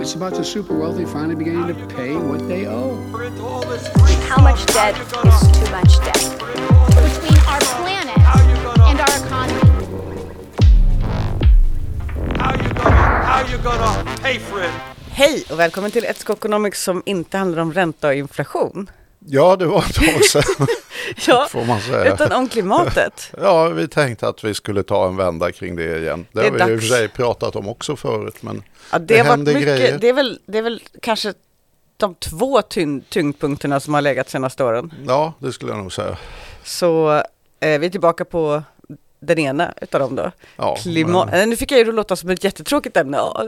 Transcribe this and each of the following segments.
It's about the super wealthy finally beginning to pay what they owe. How much debt is too much debt? between our planet and our economy. How you gonna, how you gonna pay for it? Hej och välkommen till ett Economics som inte handlar om ränta och inflation. Ja, det var ett tag sedan, Ja, får man säga. utan om klimatet. Ja, vi tänkte att vi skulle ta en vända kring det igen. Det, Det har vi i och dags. för sig pratat om också förut, men Ja, det, Det händer mycket, grejer. det, är väl, det är väl kanske de två tyng, tyngdpunkterna som har legat senaste åren. ja, det skulle jag nog säga. Så eh, vi är tillbaka på den ena utav dem då. Ja, Klimat, men- eh, Nu fick jag ju låta som ett jättetråkigt ämne. Ja,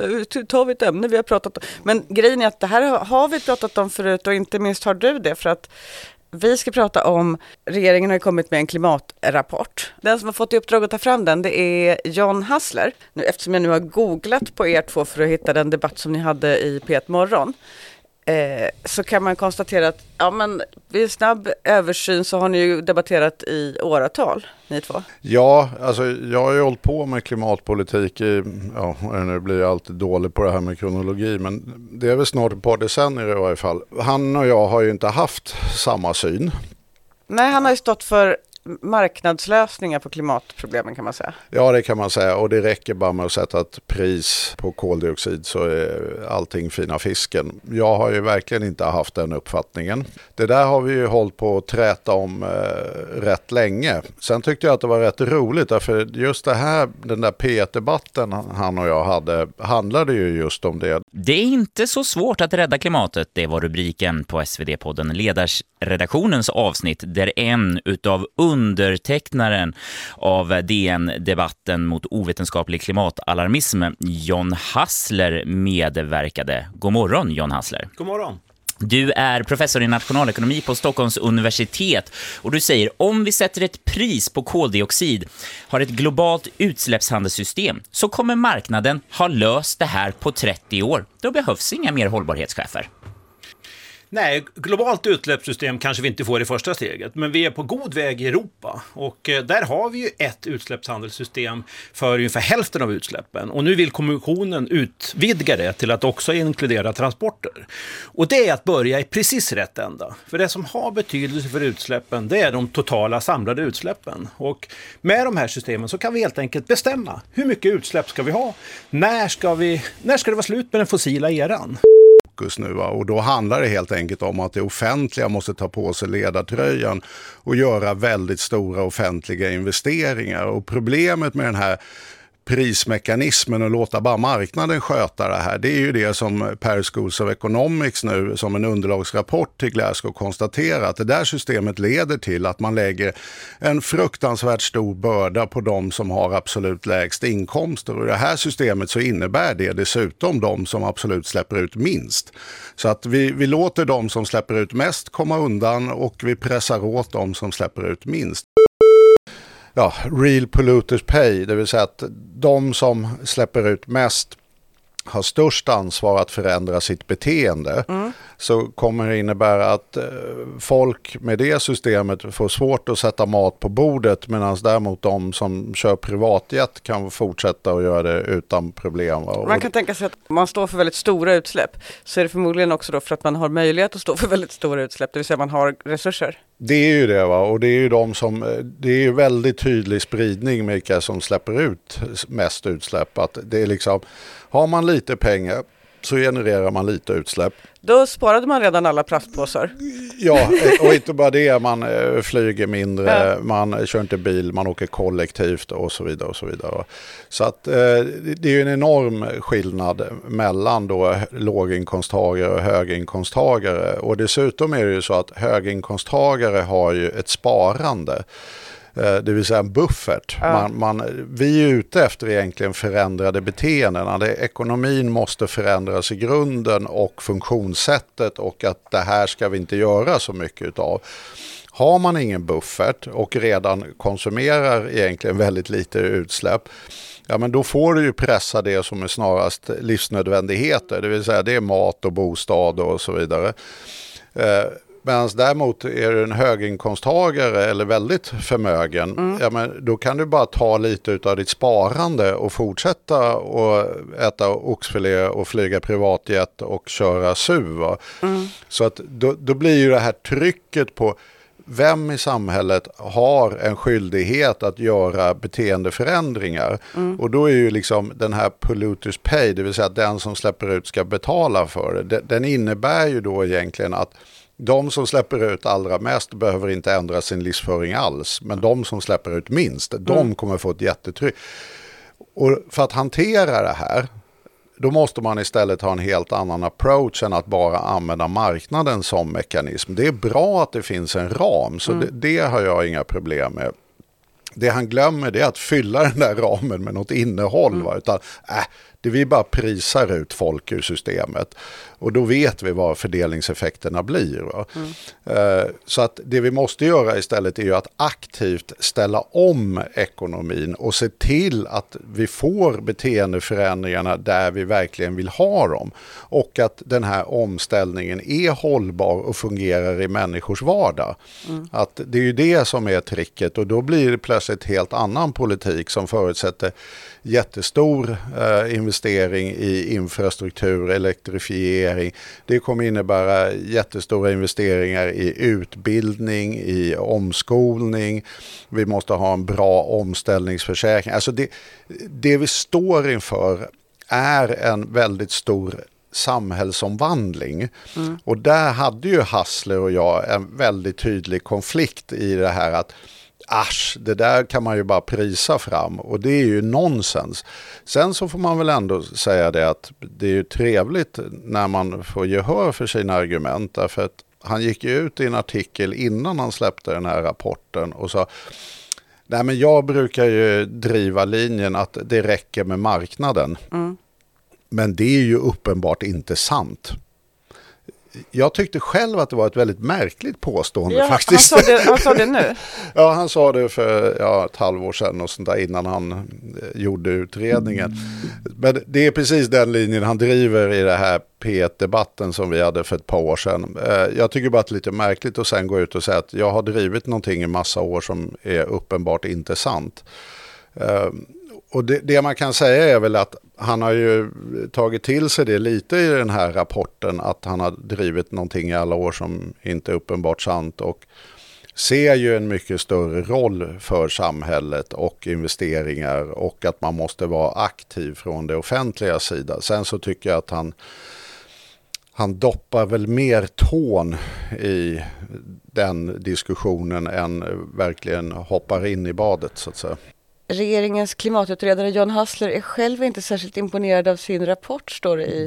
tar vi ett ämne vi har pratat om. Men grejen är att det här har vi pratat om förut och inte minst har du det för att vi ska prata om, regeringen har ju kommit med en klimatrapport. Den som har fått i uppdrag att ta fram den, det är John Hassler. Nu, eftersom jag nu har googlat på er två för att hitta den debatt som ni hade i P1 Morgon, eh, så kan man konstatera att ja, men vid snabb översyn så har ni ju debatterat i åratal, ni två. Ja, alltså jag har ju hållit på med klimatpolitik i, ja nu blir jag alltid dålig på det här med kronologi, men det är väl snart ett par decennier i varje fall. Han och jag har ju inte haft samma syn. Nej, han har ju stått för marknadslösningar på klimatproblemen kan man säga. Ja, det kan man säga och det räcker bara med att sätta ett pris på koldioxid så är allting fina fisken. Jag har ju verkligen inte haft den uppfattningen. Det där har vi ju hållit på att träta om eh, rätt länge. Sen tyckte jag att det var rätt roligt därför just det här, den där P1-debatten han och jag hade handlade ju just om det. Det är inte så svårt att rädda klimatet, det var rubriken på SvD-podden Ledarsredaktionens avsnitt där en utav undertecknaren av DN-debatten mot ovetenskaplig klimatalarmism, John Hassler, medverkade. God morgon, John Hassler. God morgon. Du är professor i nationalekonomi på Stockholms universitet och du säger om vi sätter ett pris på koldioxid, har ett globalt utsläppshandelssystem, så kommer marknaden ha löst det här på 30 år. Då behövs inga mer hållbarhetschefer. Nej, globalt utsläppssystem kanske vi inte får i första steget, men vi är på god väg i Europa. Och eh, där har vi ju ett utsläppshandelssystem för ungefär hälften av utsläppen. Och nu vill kommissionen utvidga det till att också inkludera transporter. Och det är att börja i precis rätt ända. För det som har betydelse för utsläppen, det är de totala samlade utsläppen. Och med de här systemen så kan vi helt enkelt bestämma hur mycket utsläpp ska vi ha? När ska, vi, när ska det vara slut med den fossila eran? Fokus nu. Va? Och då handlar det helt enkelt om att det offentliga måste ta på sig ledartröjan och göra väldigt stora offentliga investeringar. Och problemet med den här prismekanismen och låta bara marknaden sköta det här. Det är ju det som Per Schools of Economics nu som en underlagsrapport till Glasgow konstaterar att det där systemet leder till att man lägger en fruktansvärt stor börda på de som har absolut lägst inkomster. Och i det här systemet så innebär det dessutom de som absolut släpper ut minst. Så att vi, vi låter de som släpper ut mest komma undan och vi pressar åt de som släpper ut minst ja, real polluters pay, det vill säga att de som släpper ut mest har störst ansvar att förändra sitt beteende. Mm så kommer det innebära att eh, folk med det systemet får svårt att sätta mat på bordet medan däremot de som kör privatjet kan fortsätta att göra det utan problem. Man kan tänka sig att om man står för väldigt stora utsläpp så är det förmodligen också då för att man har möjlighet att stå för väldigt stora utsläpp, det vill säga man har resurser. Det är ju det va och det är ju de som, det är ju väldigt tydlig spridning vilka som släpper ut mest utsläpp. Att det är liksom, har man lite pengar så genererar man lite utsläpp. Då sparade man redan alla plastpåsar. Ja, och inte bara det, man eh, flyger mindre, man kör inte bil, man åker kollektivt och så vidare. och Så vidare. Så att eh, det är en enorm skillnad mellan då låginkomsttagare och höginkomsttagare. Och dessutom är det ju så att höginkomsttagare har ju ett sparande. Eh, Det vill säga en buffert. Man, man, vi är ute efter egentligen förändrade beteenden. Ekonomin måste förändras i grunden och funktionssättet och att det här ska vi inte göra så mycket utav. Har man ingen buffert och redan konsumerar egentligen väldigt lite utsläpp, ja men då får du ju pressa det som är snarast livsnödvändigheter, det vill säga det är mat och bostad och så vidare. Medan däremot är du en höginkomsttagare eller väldigt förmögen, ja, men då kan du bara ta lite av ditt sparande och fortsätta och äta oxfilé och flyga privatjet och köra SUV. va. Så att då, då blir ju det här trycket på vem i samhället har en skyldighet att göra beteendeförändringar? Och då är ju liksom den här polluters pay, det vill säga att den som släpper ut ska betala för det. Den innebär ju då egentligen att de som släpper ut allra mest behöver inte ändra sin livsföring alls. Men de som släpper ut minst, de kommer få ett jättetryck. Och för att hantera det här, då måste man istället ha en helt annan approach än att bara använda marknaden som mekanism. Det är bra att det finns en ram, så det, det har jag inga problem med. Det han glömmer det är att fylla den där ramen med något innehåll. Va? Utan, äh, det vi bara prisar ut folk ur systemet. Och då vet vi vad fördelningseffekterna blir. Va? Eh, så att det vi måste göra istället är ju att aktivt ställa om ekonomin och se till att vi får beteendeförändringarna där vi verkligen vill ha dem. Och att den här omställningen är hållbar och fungerar i människors vardag. Att det är ju det som är tricket och då blir det plötsligt helt annan politik som förutsätter jättestor eh, investering i infrastruktur, elektrifiering. Det kommer innebära jättestora investeringar i utbildning, i omskolning. Vi måste ha en bra omställningsförsäkring. Alltså det, det vi står inför är en väldigt stor samhällsomvandling. Och där hade ju Hassler och jag en väldigt tydlig konflikt i det här att Asch, det där kan man ju bara prisa fram och det är ju nonsens. Sen så får man väl ändå säga det att det är ju trevligt när man får gehör för sina argument därför att han gick ju ut i en artikel innan han släppte den här rapporten och sa Nej men jag brukar ju driva linjen att det räcker med marknaden. Men det är ju uppenbart inte sant. Jag tyckte själv att det var ett väldigt märkligt påstående Ja, han, faktiskt. sa det, han sa det nu. Ja, han sa det för ja, ett halvår sedan och sånt där innan han eh, gjorde utredningen. Men det är precis den linjen han driver i det här P1-debatten som vi hade för ett par år sedan. Eh, Jag tycker bara att det är lite märkligt att sen gå ut och säga att jag har drivit någonting i massa år som är uppenbart inte sant. Eh, Och det, det man kan säga är väl att han har ju tagit till sig det lite i den här rapporten att han har drivit någonting i alla år som inte är uppenbart sant och ser ju en mycket större roll för samhället och investeringar och att man måste vara aktiv från det offentliga sida. Sen så tycker jag att han, han doppar väl mer tån i den diskussionen än verkligen hoppar in i badet så att säga. Regeringens klimatutredare John Hassler är själv inte särskilt imponerad av sin rapport, står det i,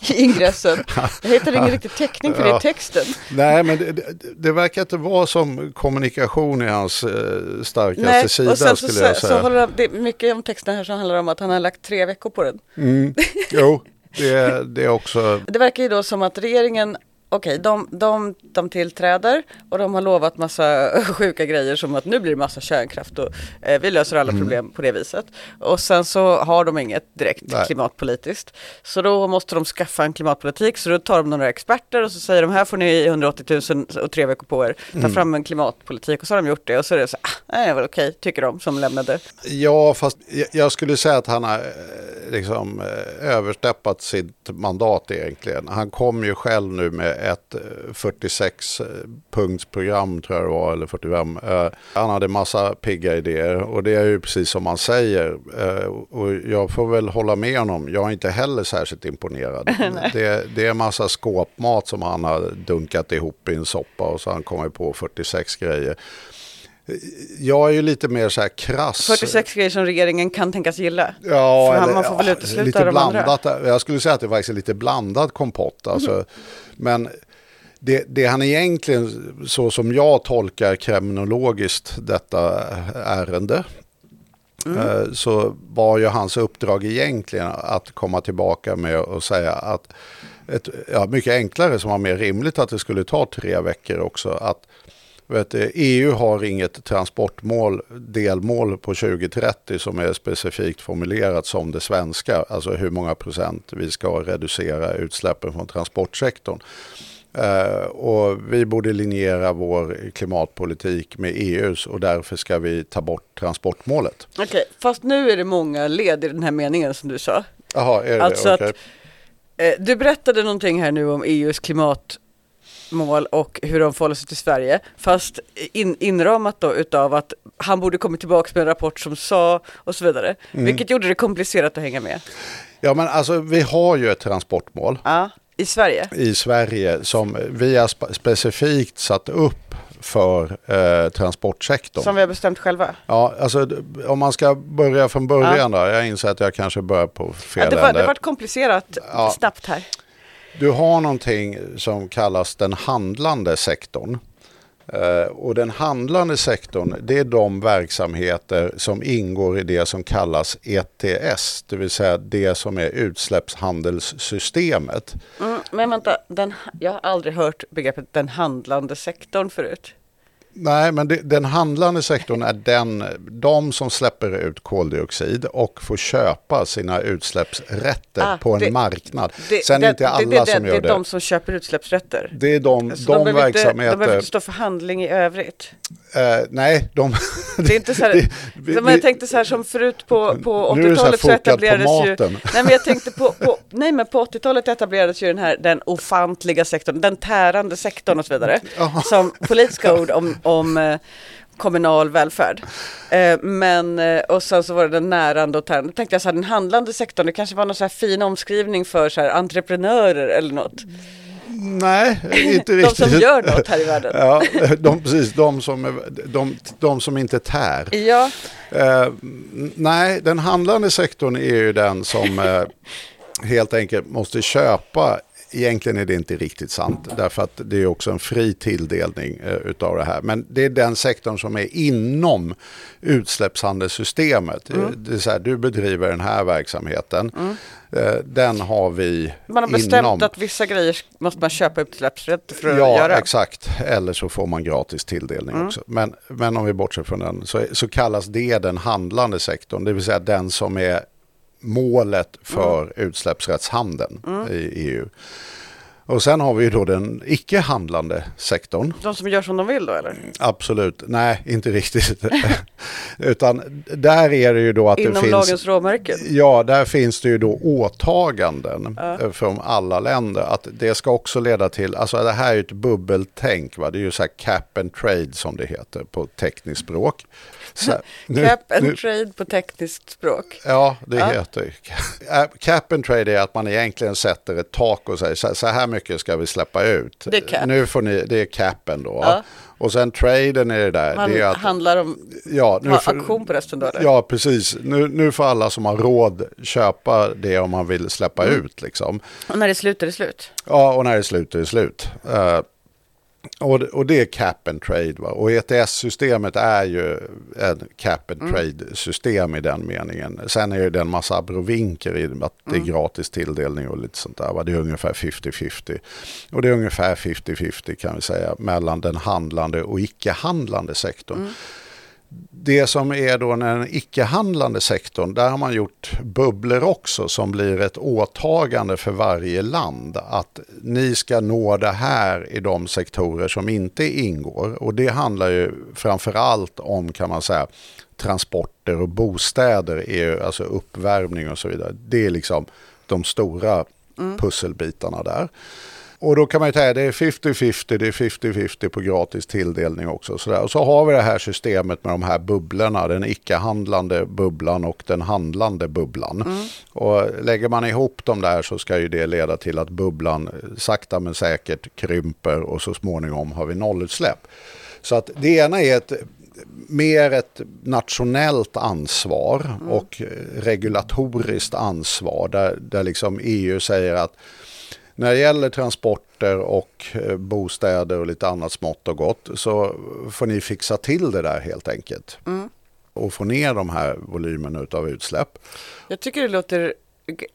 i ingressen. Jag hittar ingen riktig täckning för det i texten. Nej, men det, det, det verkar inte vara som kommunikation i hans eh, starkaste sida och sen så, skulle jag så, så säga. håller han, det är mycket om texten här som handlar om att han har lagt tre veckor på den. Mm. Jo, det, det är också... Det verkar ju då som att regeringen Okej, de, de, de tillträder och de har lovat massa sjuka grejer som att nu blir det massa kärnkraft och eh, vi löser alla problem på det viset. Och sen så har de inget direkt Nej. klimatpolitiskt. Så då måste de skaffa en klimatpolitik så då tar de några experter och så säger de här får ni 180 000 och tre veckor på er. Ta fram en klimatpolitik och så har de gjort det och så är det så ah, nej, det väl okej, tycker de som lämnade. Ja, fast jag- jag skulle säga att han har eh, liksom eh, översteppat sitt mandat egentligen. Han kom ju själv nu med ett 46-punktsprogram tror jag det var, eller 45. Eh, Han hade massa pigga idéer och det är ju precis som man säger. Eh, Och jag får väl hålla med honom. Jag är inte heller särskilt imponerad. det, det är massa skåpmat som han har dunkat ihop i en soppa och så har han kommit på 46 grejer. Jag är ju lite mer så här krass. 46 grejer som regeringen kan tänkas gilla. Ja, han- eller, man får väl ja, utesluta lite de andra. blandat. Jag skulle säga att det faktiskt är lite blandad kompott. Alltså. Mm. Men det, det han egentligen, så som jag tolkar kriminologiskt detta ärende, Mm. eh, så var ju hans uppdrag egentligen att komma tillbaka med och säga att ett, ja, mycket enklare som var mer rimligt att det skulle ta tre veckor också. Att vet EU har inget transportmål, delmål på 2030 som är specifikt formulerat som det svenska. Alltså hur många procent vi ska reducera utsläppen från transportsektorn. Eh, och vi borde linjera vår klimatpolitik med EUs och därför ska vi ta bort transportmålet. Okej, fast nu är det många led i den här meningen som du sa. Jaha, är det Alltså det? att- Okej. Eh, Du berättade någonting här nu om EUs klimatmål och hur de förhåller sig till Sverige. Fast in, inramat då utav att han borde kommit tillbaka med en rapport som sa och så vidare. Mm. Vilket gjorde det komplicerat att hänga med. Ja men alltså vi har ju ett transportmål Ja, i Sverige. i Sverige som vi har spe- specifikt satt upp för eh, transportsektorn. Som vi har bestämt själva. Ja, alltså om man ska börja från början då. Jag inser att jag kanske börjar på fel Ja, det, var, ände. det var komplicerat Ja. snabbt här. Du har någonting som kallas den handlande sektorn. Eh, och den handlande sektorn, det är de verksamheter som ingår i det som kallas ETS, det vill säga det som är utsläppshandelssystemet. Mm, men vänta, den, jag har aldrig hört begreppet den handlande sektorn förut. Nej, men det, den handlande sektorn är den, de som släpper ut koldioxid och får köpa sina utsläppsrätter Ah, på en det- marknad. Det, Sen är det, inte alla som gör det det. är de som köper utsläppsrätter. Det är de, Så de, behöver inte, de verksamheter... behöver inte stå för handling i övrigt. eh, nej, de... Det är inte så här, vi- jag tänkte så här som förut på, på Nu är det så här 80-talet så, fokat på etablerades ju... Nej men jag tänkte på, på, nej men på 80-talet etablerades ju den här den ofantliga sektorn, den tärande sektorn och så vidare. Som politiska ord om, om eh, kommunal välfärd. Eh, men, eh, och sen så var det den närande och tärande. Då tänkte jag så här, den handlande sektorn, det kanske var någon så här fin omskrivning för så här entreprenörer eller något. Nej, inte De riktigt. som gör något här i världen. Ja, de, precis, de som, är, de, de som inte tär. Ja, Eh, nej, den handlande sektorn är ju den som eh, helt enkelt måste köpa. Egentligen är det inte riktigt sant, därför att det är också en fri tilldelning eh, utav det här. Men det är den sektorn som är inom utsläppshandelssystemet. Mm. Det är så här, du bedriver den här verksamheten. Eh, den har vi man har bestämt inom. att vissa grejer måste man köpa utsläppsrätter för att Ja, göra. exakt. Eller så får man gratis tilldelning Mm. också. Men, men om vi bortser från den så, så kallas det den handlande sektorn. Det vill säga den som är målet för Mm. utsläppsrättshandeln i EU. Och sen har vi ju då den icke-handlande sektorn. De som gör som de vill då eller? Absolut, nej inte riktigt. Utan där är det ju då att det Inom finns... lagens råmärken? Ja, där finns det ju då åtaganden eh, från alla länder. Att det ska också leda till, alltså det här är ju ett bubbeltänk, va? det är ju så här cap and trade som det heter på tekniskt språk. Så, nu- Cap and nu- trade på tekniskt språk. Ja, det Ja. heter Äh, Cap and trade är att man egentligen sätter ett tak och säger så- här mycket ska vi släppa ut. Det är cap. Nu får ni, det är capen då. Ja. Och sen traden är det där. Man det är att, handlar om, ja, nu får- auktion på resten då eller? Ja, precis. Nu, nu får alla som har råd köpa det om man vill släppa Mm. ut. Liksom. Och när det är slut är det slut. Ja, och när det är slut är det slut. Eh, och, det- och det är cap and trade. Va? Och ETS-systemet är ju en cap and trade-system i den meningen. Sen är det en massa abrovinker i att det är gratis tilldelning och lite sånt där. Va? Det är ungefär 50-50. Och det är ungefär 50-50 kan vi säga mellan den handlande och icke-handlande sektorn. Det som är då den icke-handlande sektorn, där har man gjort bubblor också som blir ett åtagande för varje land. Att ni ska nå det här i de sektorer som inte ingår. Och det handlar ju framförallt om, kan man säga, transporter och bostäder, är ju, alltså uppvärmning och så vidare. Det är liksom de stora pusselbitarna där. Och då kan man ju säga det är 50-50, det är 50-50 på gratis tilldelning också. Så där. Och så har vi det här systemet med de här bubblorna, den icke-handlande bubblan och den handlande bubblan. Och lägger man ihop dem där så ska ju det leda till att bubblan sakta men säkert krymper och så småningom har vi nollutsläpp. Så att det ena är ett mer ett nationellt ansvar och eh, regulatoriskt ansvar där, där liksom EU säger att när det gäller transporter och eh, bostäder och lite annat smått och gott så får ni fixa till det där helt enkelt. Och få ner de här volymerna av utsläpp. Jag tycker det låter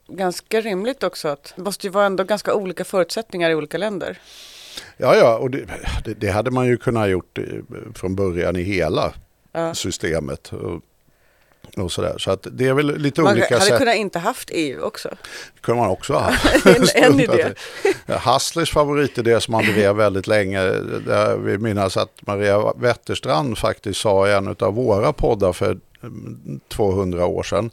ganska rimligt också att det måste ju vara ändå ganska olika förutsättningar i olika länder. Ja, ja, och det, det, det hade man ju kunnat gjort eh, från början i hela Ja. systemet. Och Och så, att det är väl lite Man olika hade sätt. kunnat inte haft EU också. Det kunde man också ha. En- en idé. Hasslers favoritidé som han drev väldigt länge, där vi minns att Maria Wetterstrand faktiskt sa i en av våra poddar för mm, 200 år sedan.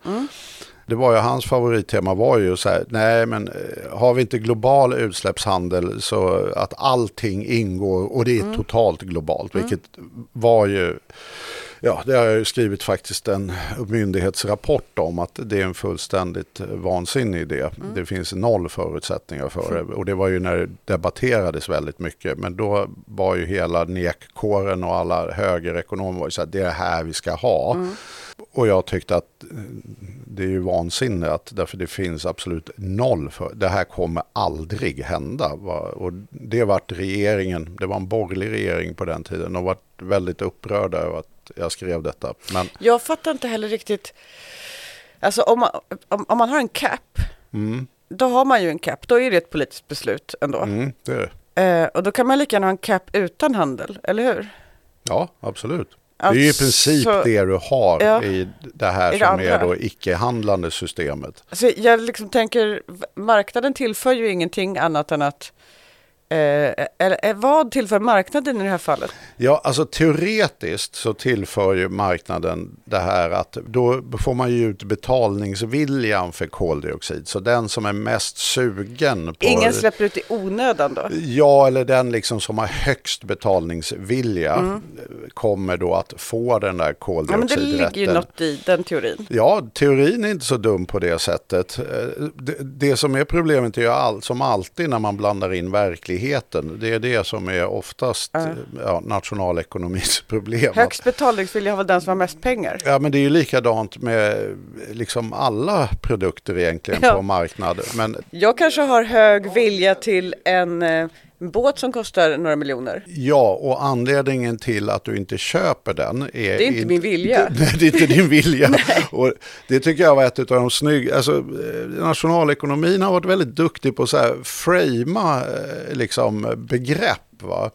Det var ju hans favorittema var ju så här, nej men eh, har vi inte global utsläppshandel så att allting ingår och det är totalt globalt, vilket var ju Ja, det har jag ju skrivit faktiskt en myndighetsrapport om att det är en fullständigt vansinnig idé. Det finns noll förutsättningar för det och det var ju när det debatterades väldigt mycket. Men då var ju hela nekkåren och alla högerekonomer var ju så att det är det här vi ska ha. Och jag tyckte att eh, det är ju vansinne att därför det finns absolut noll för det här kommer aldrig hända. Och det vart regeringen, det var en borgerlig regering på den tiden och varit väldigt upprörda över att jag skrev detta. Men Jag fattar inte heller riktigt. Alltså om man, om, om man har en cap, då har man ju en cap. Då är det ett politiskt beslut ändå. mm, det är det. Eh, och då kan man lika gärna ha en cap utan handel, eller hur? Ja, absolut. det är ju i princip Alltså, det du har ja. i det här I det som är andra. då icke-handlande systemet. Alltså jag liksom tänker, marknaden tillför ju ingenting annat än att Eh, eh, vad tillför marknaden i det här fallet? Ja, alltså teoretiskt så tillför ju marknaden det här att då får man ju ut betalningsviljan för koldioxid. Så den som är mest sugen på... Ingen släpper ut i onödan då? Ja, eller den liksom som har högst betalningsvilja Mm. kommer då att få den där Ja, men det ligger ju koldioxidrätten. något i den teorin. Ja, teorin är inte så dum på det sättet. Eh, Det, det som är problemet är ju all, som alltid när man blandar in verkligheten. Det är det som är oftast eh, ja, nationalekonomins problem. Högst betalningsvilja har väl den som har mest pengar? Ja, men det är ju likadant med liksom alla produkter egentligen Ja. på marknaden. Men Jag kanske har hög vilja till en eh, båt som kostar några miljoner. ja, och anledningen till att du inte köper den är... Det är inte min vilja. Nej, det är inte din vilja. och det tycker jag var ett av de snygga... Alltså, eh, nationalekonomin har varit väldigt duktig på att framea eh, liksom, begrepp. Va?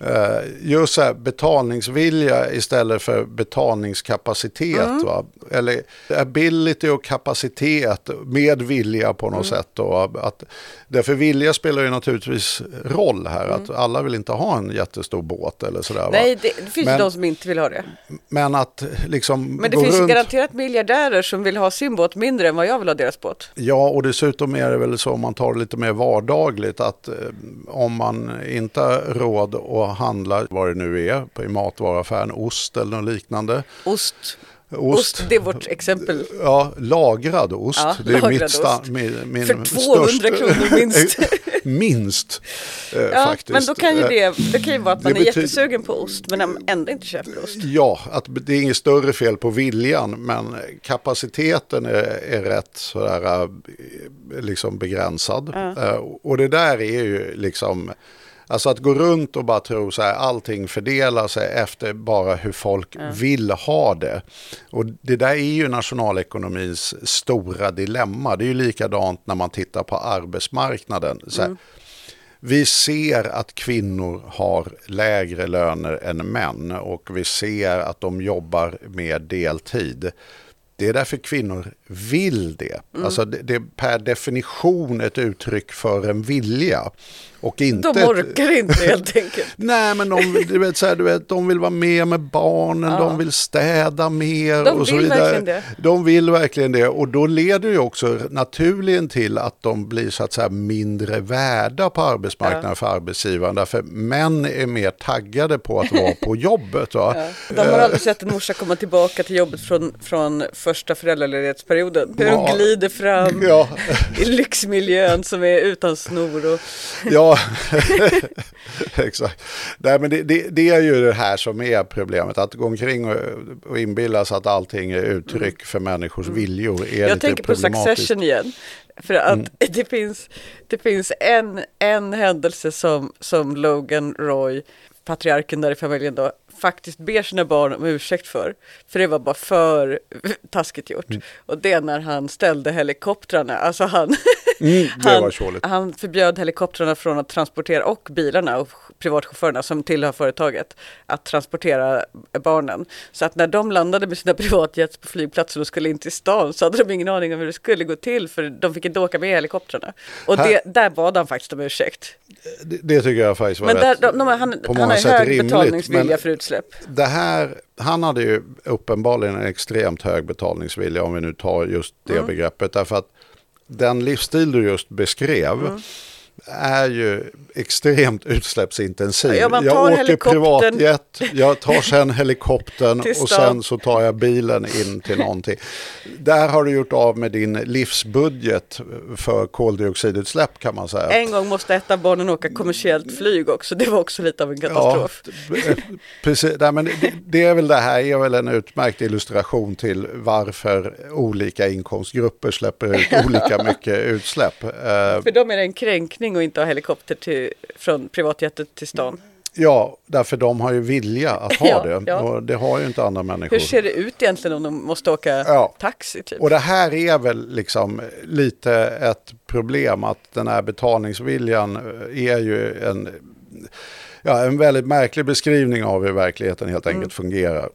Eh, Just så här, betalningsvilja istället för betalningskapacitet. Mm. Va? Eller ability och kapacitet med vilja på något Mm. sätt. Då. Att, därför vilja spelar ju naturligtvis roll här. Att Mm. alla vill inte ha en jättestor båt eller sådär. Nej, det, det finns Men- ju de som inte vill ha det. Men att liksom Men det finns runt... garanterat miljardärer som vill ha sin båt mindre än vad jag vill ha deras båt. Ja, och dessutom är det väl så om man tar det lite mer vardagligt att eh, om man inte har råd att handla vad det nu är i matvaruaffären, ost eller något liknande. Ost, Ost, ost det är vårt exempel. Ja, lagrad ost. Ja, det är lagrad mitt sta- ost. min, min För 200 kronor minst. minst, eh, Ja, faktiskt. men då kan ju Eh, det, det kan ju vara att man det är betyder- jättesugen på ost men ändå inte köper ost. Ja, att det är inget större fel på viljan, men kapaciteten är, är rätt sådär, eh, liksom begränsad. Eh, Och det där är ju liksom, alltså att gå runt och bara tro så här, allting fördelar sig efter bara hur folk vill ha det. Och det där är ju nationalekonomins stora dilemma. Det är ju likadant när man tittar på arbetsmarknaden. Så här, vi ser att kvinnor har lägre löner än män och vi ser att de jobbar mer deltid. Det är därför kvinnor vill det. Alltså det, det är per definition ett uttryck för en vilja. Och inte De ett- orkar inte helt enkelt. Nej, men de, du vet, så här, du vet, de vill vara med med barnen, de vill städa mer De och så vill vidare. verkligen det. De vill verkligen det och då leder det också naturligen till att de blir så att säga mindre värda på arbetsmarknaden för arbetsgivaren. Därför män är mer taggade på att vara på jobbet. Va? De har aldrig sett en morsa komma tillbaka till jobbet från, från första föräldraledighetsperioden. Hur Ja. de glider fram Ja. i lyxmiljön som är utan snor. Och, Ja, exakt. Nej, men det, det, det är ju det här som är problemet. Att gå omkring och, och inbilla sig att allting är uttryck för människors viljor är jag lite tänker på. Succession igen. För att Mm. det finns, det finns en, en händelse som, som Logan Roy, patriarken där i familjen då, faktiskt ber sina barn om ursäkt för. För det var bara för taskigt gjort. Mm. Och det är när han ställde helikoptrarna, alltså han, Mm, han, han förbjöd helikoptrarna från att transportera, och bilarna och privatchaufförerna som tillhör företaget, att transportera barnen. Så att när de landade med sina privatjets på flygplatsen och skulle in till stan så hade de ingen aning om hur det skulle gå till för de fick inte åka med helikoptrarna. Och det, där bad han faktiskt om ursäkt. Det, det tycker jag faktiskt var Men där, rätt, de, de, han, på han många har ju sätt hög rimligt. betalningsvilja Men för utsläpp. det här, han hade ju uppenbarligen en extremt hög betalningsvilja om vi nu tar just det Mm. begreppet. Därför att den livsstil du just beskrev Mm. Är ju extremt utsläppsintensiv. Ja, jag åker privatjet, jag tar sen helikoptern och sen så tar jag bilen in till någonting. Där har du gjort av med din livsbudget för koldioxidutsläpp kan man säga. En gång måste ett av barnen åka kommersiellt flyg också. Det var också lite av en katastrof. Ja, precis. Nej, men det, det är väl det här är väl en utmärkt illustration till varför olika inkomstgrupper släpper ut olika mycket utsläpp. Eh, För dem är det en kränkning att inte ha helikopter till, från privatjetet till stan. ja, därför de har ju vilja att ha Ja, det ja. och det har ju inte andra människor. Hur ser det ut egentligen om de måste åka Ja. taxi? Typ? Och det här är väl liksom lite ett problem att den här betalningsviljan eh, är ju en, ja, en väldigt märklig beskrivning av hur verkligheten helt enkelt fungerar.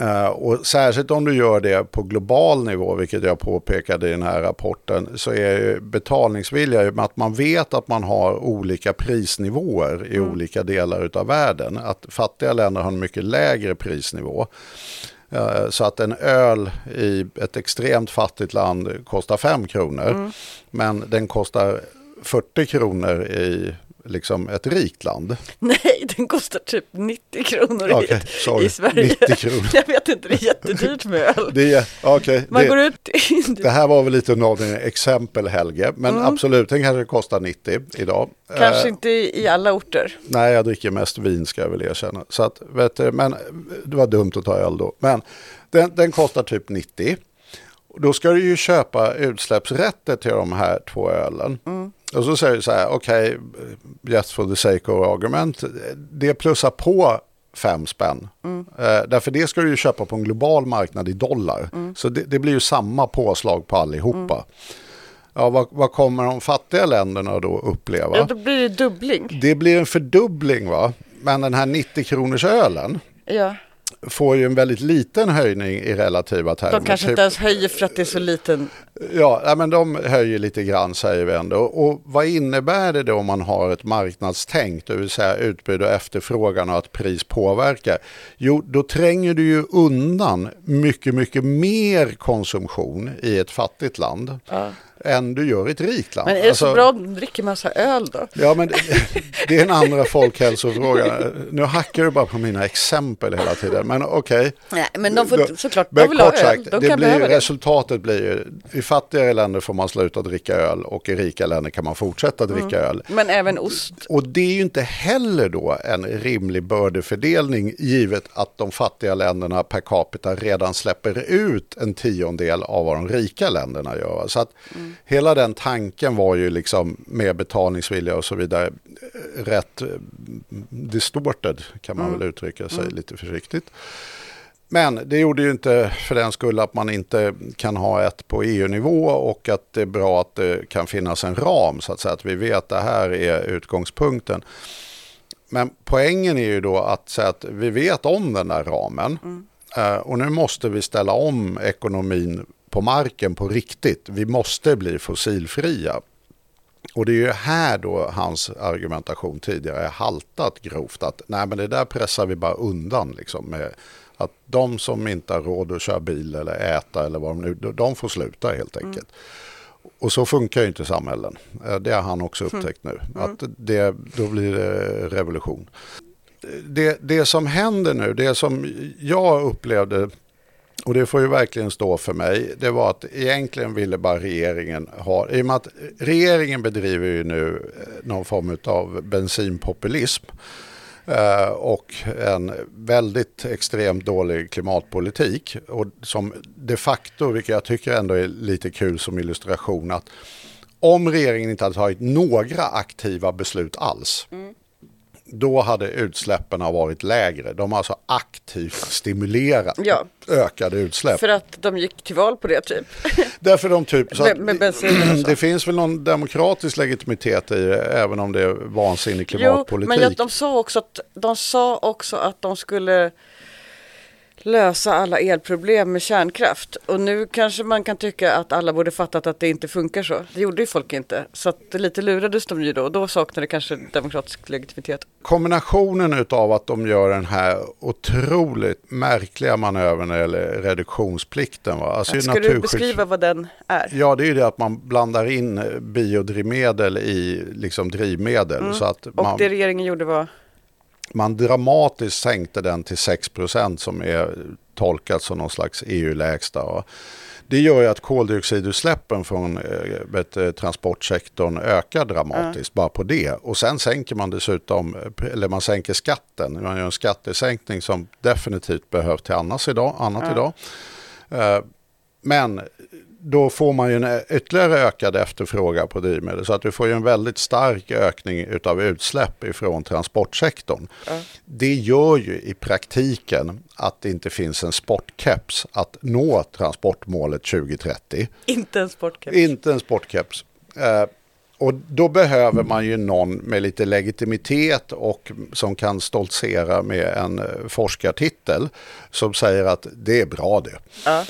Eh, och särskilt om du gör det på global nivå, vilket jag påpekade i den här rapporten, så är betalningsvilja att man vet att man har olika prisnivåer i olika delar av världen. Att fattiga länder har en mycket lägre prisnivå. Eh, Så att en öl i ett extremt fattigt land kostar 5 kronor. Men den kostar 40 kronor i liksom ett rikt land. Nej, den kostar typ 90 kronor Okej, sorry. i Sverige. 90 kronor. Jag vet inte, det är jättedyrt med öl. Det, är, okay, Man det, går ut det här var väl lite av dina exempel Helge. Men absolut, den kanske kostar 90 idag. Kanske Eh, inte i i alla orter. Nej, jag dricker mest vin ska jag väl erkänna. Så att, vet du, men det var dumt att ta öl då. Men den, den kostar typ 90. Då ska du ju köpa utsläppsrätter till de här två ölen. Och så säger du så här, okej, just for the sake of argument, det plussar på fem spänn. Eh, därför det ska du ju köpa på en global marknad i dollar. Så det, det blir ju samma påslag på allihopa. Ja, vad, vad kommer de fattiga länderna då uppleva? Ja, då blir det dubbling. Det blir en fördubbling va? Men den här 90 kronors ölen Ja. Får ju en väldigt liten höjning i relativa termer. De kanske Typ- inte ens höjer för att det är så liten. Ja, ja, men de höjer lite grann säger vi ändå. Och vad innebär det då om man har ett marknadstänk, det vill säga utbud och efterfrågan och att pris påverkar? Jo, då tränger du ju undan mycket, mycket mer konsumtion i ett fattigt land än du gör i ett rikt land. Men är det Alltså- så bra de dricker massa öl då? Ja, men det, det är en andra folkhälsofråga. Nu hackar du bara på mina exempel hela tiden, men okej. Nej, men de får såklart, de vill ha kort öl. sagt, De det blir, resultatet blir ju, i fattigare länder får man sluta dricka öl och i rika länder kan man fortsätta dricka Mm. öl. Men även ost. Och det är ju inte heller då en rimlig bördefördelning givet att de fattiga länderna per capita redan släpper ut en tiondel av vad de rika länderna gör. Så att hela den tanken var ju liksom med betalningsvilja och så vidare eh, rätt eh, distorted kan man väl uttrycka sig lite försiktigt. Men det gjorde ju inte för den skull att man inte kan ha ett på EU-nivå och att det är bra att det kan finnas en ram så att säga. Att vi vet att det här är utgångspunkten. Men poängen är ju då att säga att vi vet om den där ramen. Eh, och nu måste vi ställa om ekonomin på marken på riktigt. Vi måste bli fossilfria. Och det är ju här då hans argumentation tidigare haltat grovt. Att nej men det där pressar vi bara undan liksom. Med att de som inte har råd att köra bil eller äta eller vad de nu, de får sluta helt enkelt. Och så funkar ju inte samhällen. Eh, Det har han också upptäckt nu. Att det, då blir det revolution. Det, det som händer nu, det som jag upplevde och det får ju verkligen stå för mig. Det var att egentligen ville bara regeringen ha, i och med att regeringen bedriver ju nu eh, någon form av bensinpopulism eh, och en väldigt extremt dålig klimatpolitik. Och som de facto, vilket jag tycker ändå är lite kul som illustration, att om regeringen inte hade tagit några aktiva beslut alls mm då hade utsläppen varit lägre. De har alltså aktivt stimulerat Ja. ökade utsläpp. För att de gick till val på det typ. Därför de typ, så Med- med så. det finns väl någon demokratisk legitimitet i det, även om det är vansinnig Jo, klimatpolitik. men jag, de, sa också att, de sa också att de skulle lösa alla elproblem med kärnkraft. Och nu kanske man kan tycka att alla borde fattat att det inte funkar så. Det gjorde ju folk inte. Så att lite lurades de ju då. Då saknade kanske demokratisk legitimitet. Kombinationen utav att de gör den här otroligt märkliga manövern gäller reduktionsplikten. Va? Alltså Ska du naturskydds- beskriva vad den är? Ja, det är ju det att man blandar in biodrivmedel i liksom drivmedel. Så att Mm. Och man, det regeringen gjorde var? Man dramatiskt sänkte den till 6% som är tolkat som någon slags EU-lägsta. Det gör ju att koldioxidutsläppen från eh, vet, eh, transportsektorn ökar dramatiskt bara på det. Och sen sänker man dessutom, eh, eller man sänker skatten. Man gör en skattesänkning som definitivt behövs till annars idag, annat idag. Eh, Men då får man ju en ytterligare ökad efterfrågan på drivmedel. Så att du får ju en väldigt stark ökning utav utsläpp ifrån transportsektorn. Det gör ju i praktiken att det inte finns en sportkeps att nå transportmålet 2030. Inte en sportkeps. Inte en sportkeps. Eh, och då behöver man ju någon med lite legitimitet och som kan stoltsera med en eh, forskartitel som säger att det är bra det. Ja.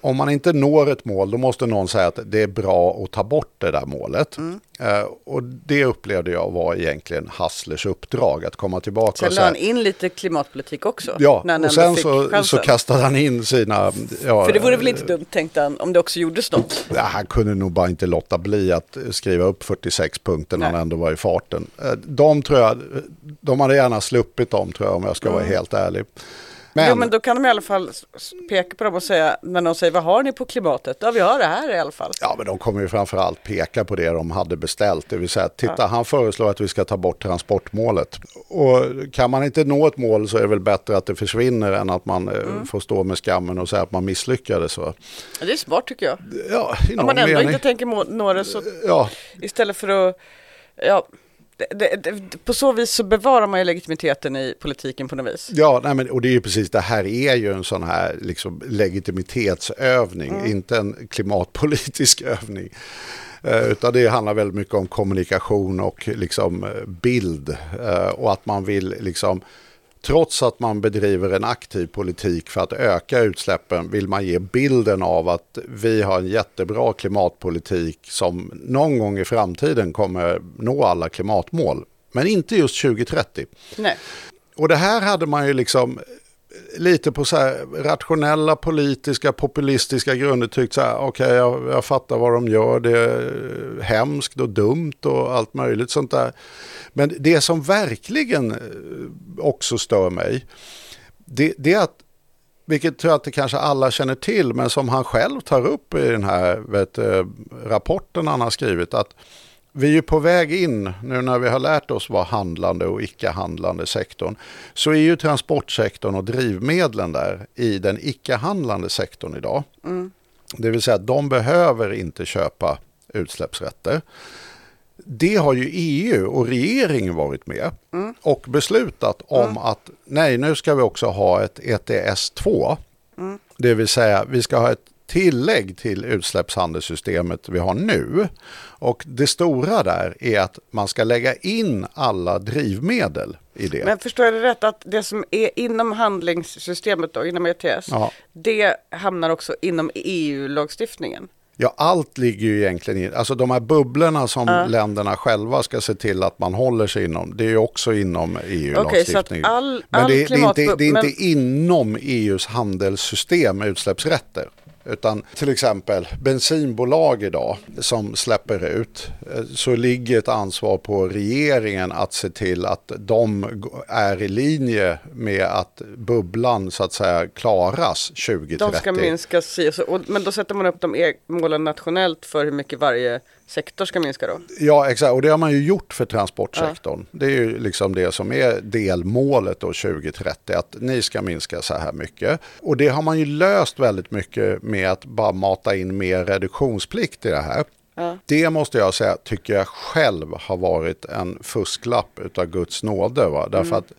Om man inte når ett mål då måste någon säga att det är bra att ta bort det där målet. Mm. Eh, och det upplevde jag var egentligen Hasslers uppdrag att komma tillbaka Sen la han in lite klimatpolitik också. Ja, och sen så, så kastade han in sina... Ja, För det vore väl inte dumt tänkte han om det också gjordes något. Ja, han kunde nog bara inte låta bli att skriva upp 46 punkter när Nej. han ändå var i farten. Eh, De tror jag, de hade gärna sluppit dem tror jag om jag ska vara helt ärlig. Men. Jo men då kan de i alla fall peka på dem och säga när någon säger vad har ni på klimatet? Ja vi har det här i alla fall. ja, men de kommer ju framförallt peka på det de hade beställt. Det vill säga, titta han föreslår att vi ska ta bort transportmålet. Och kan man inte nå ett mål så är det väl bättre att det försvinner än att man eh, Mm. får stå med skammen och säga att man misslyckades. Va? Ja, Det är smart tycker jag. Ja, Om man ändå mening. inte tänker nå det så Ja, istället för att, ja, det, det, på så vis så bevarar man ju legitimiteten i politiken på något vis. Ja, nej men, och det är ju precis det här är ju en sån här liksom, legitimitetsövning, Mm. inte en klimatpolitisk övning. Eh, utan det handlar väldigt mycket om kommunikation och liksom, eh, bild. Eh, och att man vill, liksom, trots att man bedriver en aktiv politik för att öka utsläppen, vill man ge bilden av att vi har en jättebra klimatpolitik som någon gång i framtiden kommer nå alla klimatmål. Men inte just 2030. Nej. Och det här hade man ju liksom lite på så här rationella, politiska, populistiska grunder tyckt så här, okej jag, jag fattar vad de gör, det är hemskt och dumt och allt möjligt sånt där. Men det som verkligen eh, också stör mig, det, det är att vilket tror jag att det kanske alla känner till, men som han själv tar upp i den här vet, eh, rapporten han har skrivit, att vi är på väg in, nu när vi har lärt oss vad handlande och icke-handlande sektorn, så är ju transportsektorn och drivmedlen där i den icke-handlande sektorn idag. Det vill säga att de behöver inte köpa utsläppsrätter. Det har ju EU och regeringen varit med och beslutat om att nej, nu ska vi också ha ett ETS 2. Det vill säga vi ska ha ett tillägg till utsläppshandelssystemet vi har nu. Och det stora där är att man ska lägga in alla drivmedel i det. Men förstår jag det rätt att det som är inom handlingssystemet då, inom ETS, Ja. det hamnar också inom EU-lagstiftningen? Ja, allt ligger ju egentligen i, alltså de här bubblorna som länderna själva ska se till att man håller sig inom, det är ju också inom EU-lagstiftningen. så att all- men all det, det, är inte, det är inte men- inom EUs handelssystem med utsläppsrätter. Utan till exempel bensinbolag idag som släpper ut eh, så ligger ett ansvar på regeringen att se till att de är i linje med att bubblan så att säga klaras 2030. De ska minska si och så, och, men då sätter man upp de e- målen nationellt för hur mycket varje sektor ska minska då? Ja, exakt. Och det har man ju gjort för transportsektorn. Det är ju liksom det som är delmålet då 2030, att ni ska minska så här mycket. Och det har man ju löst väldigt mycket med att bara mata in mer reduktionsplikt i det här. Ja. Det måste jag säga, tycker jag själv har varit en fusklapp utav Guds nåde. Va? Därför att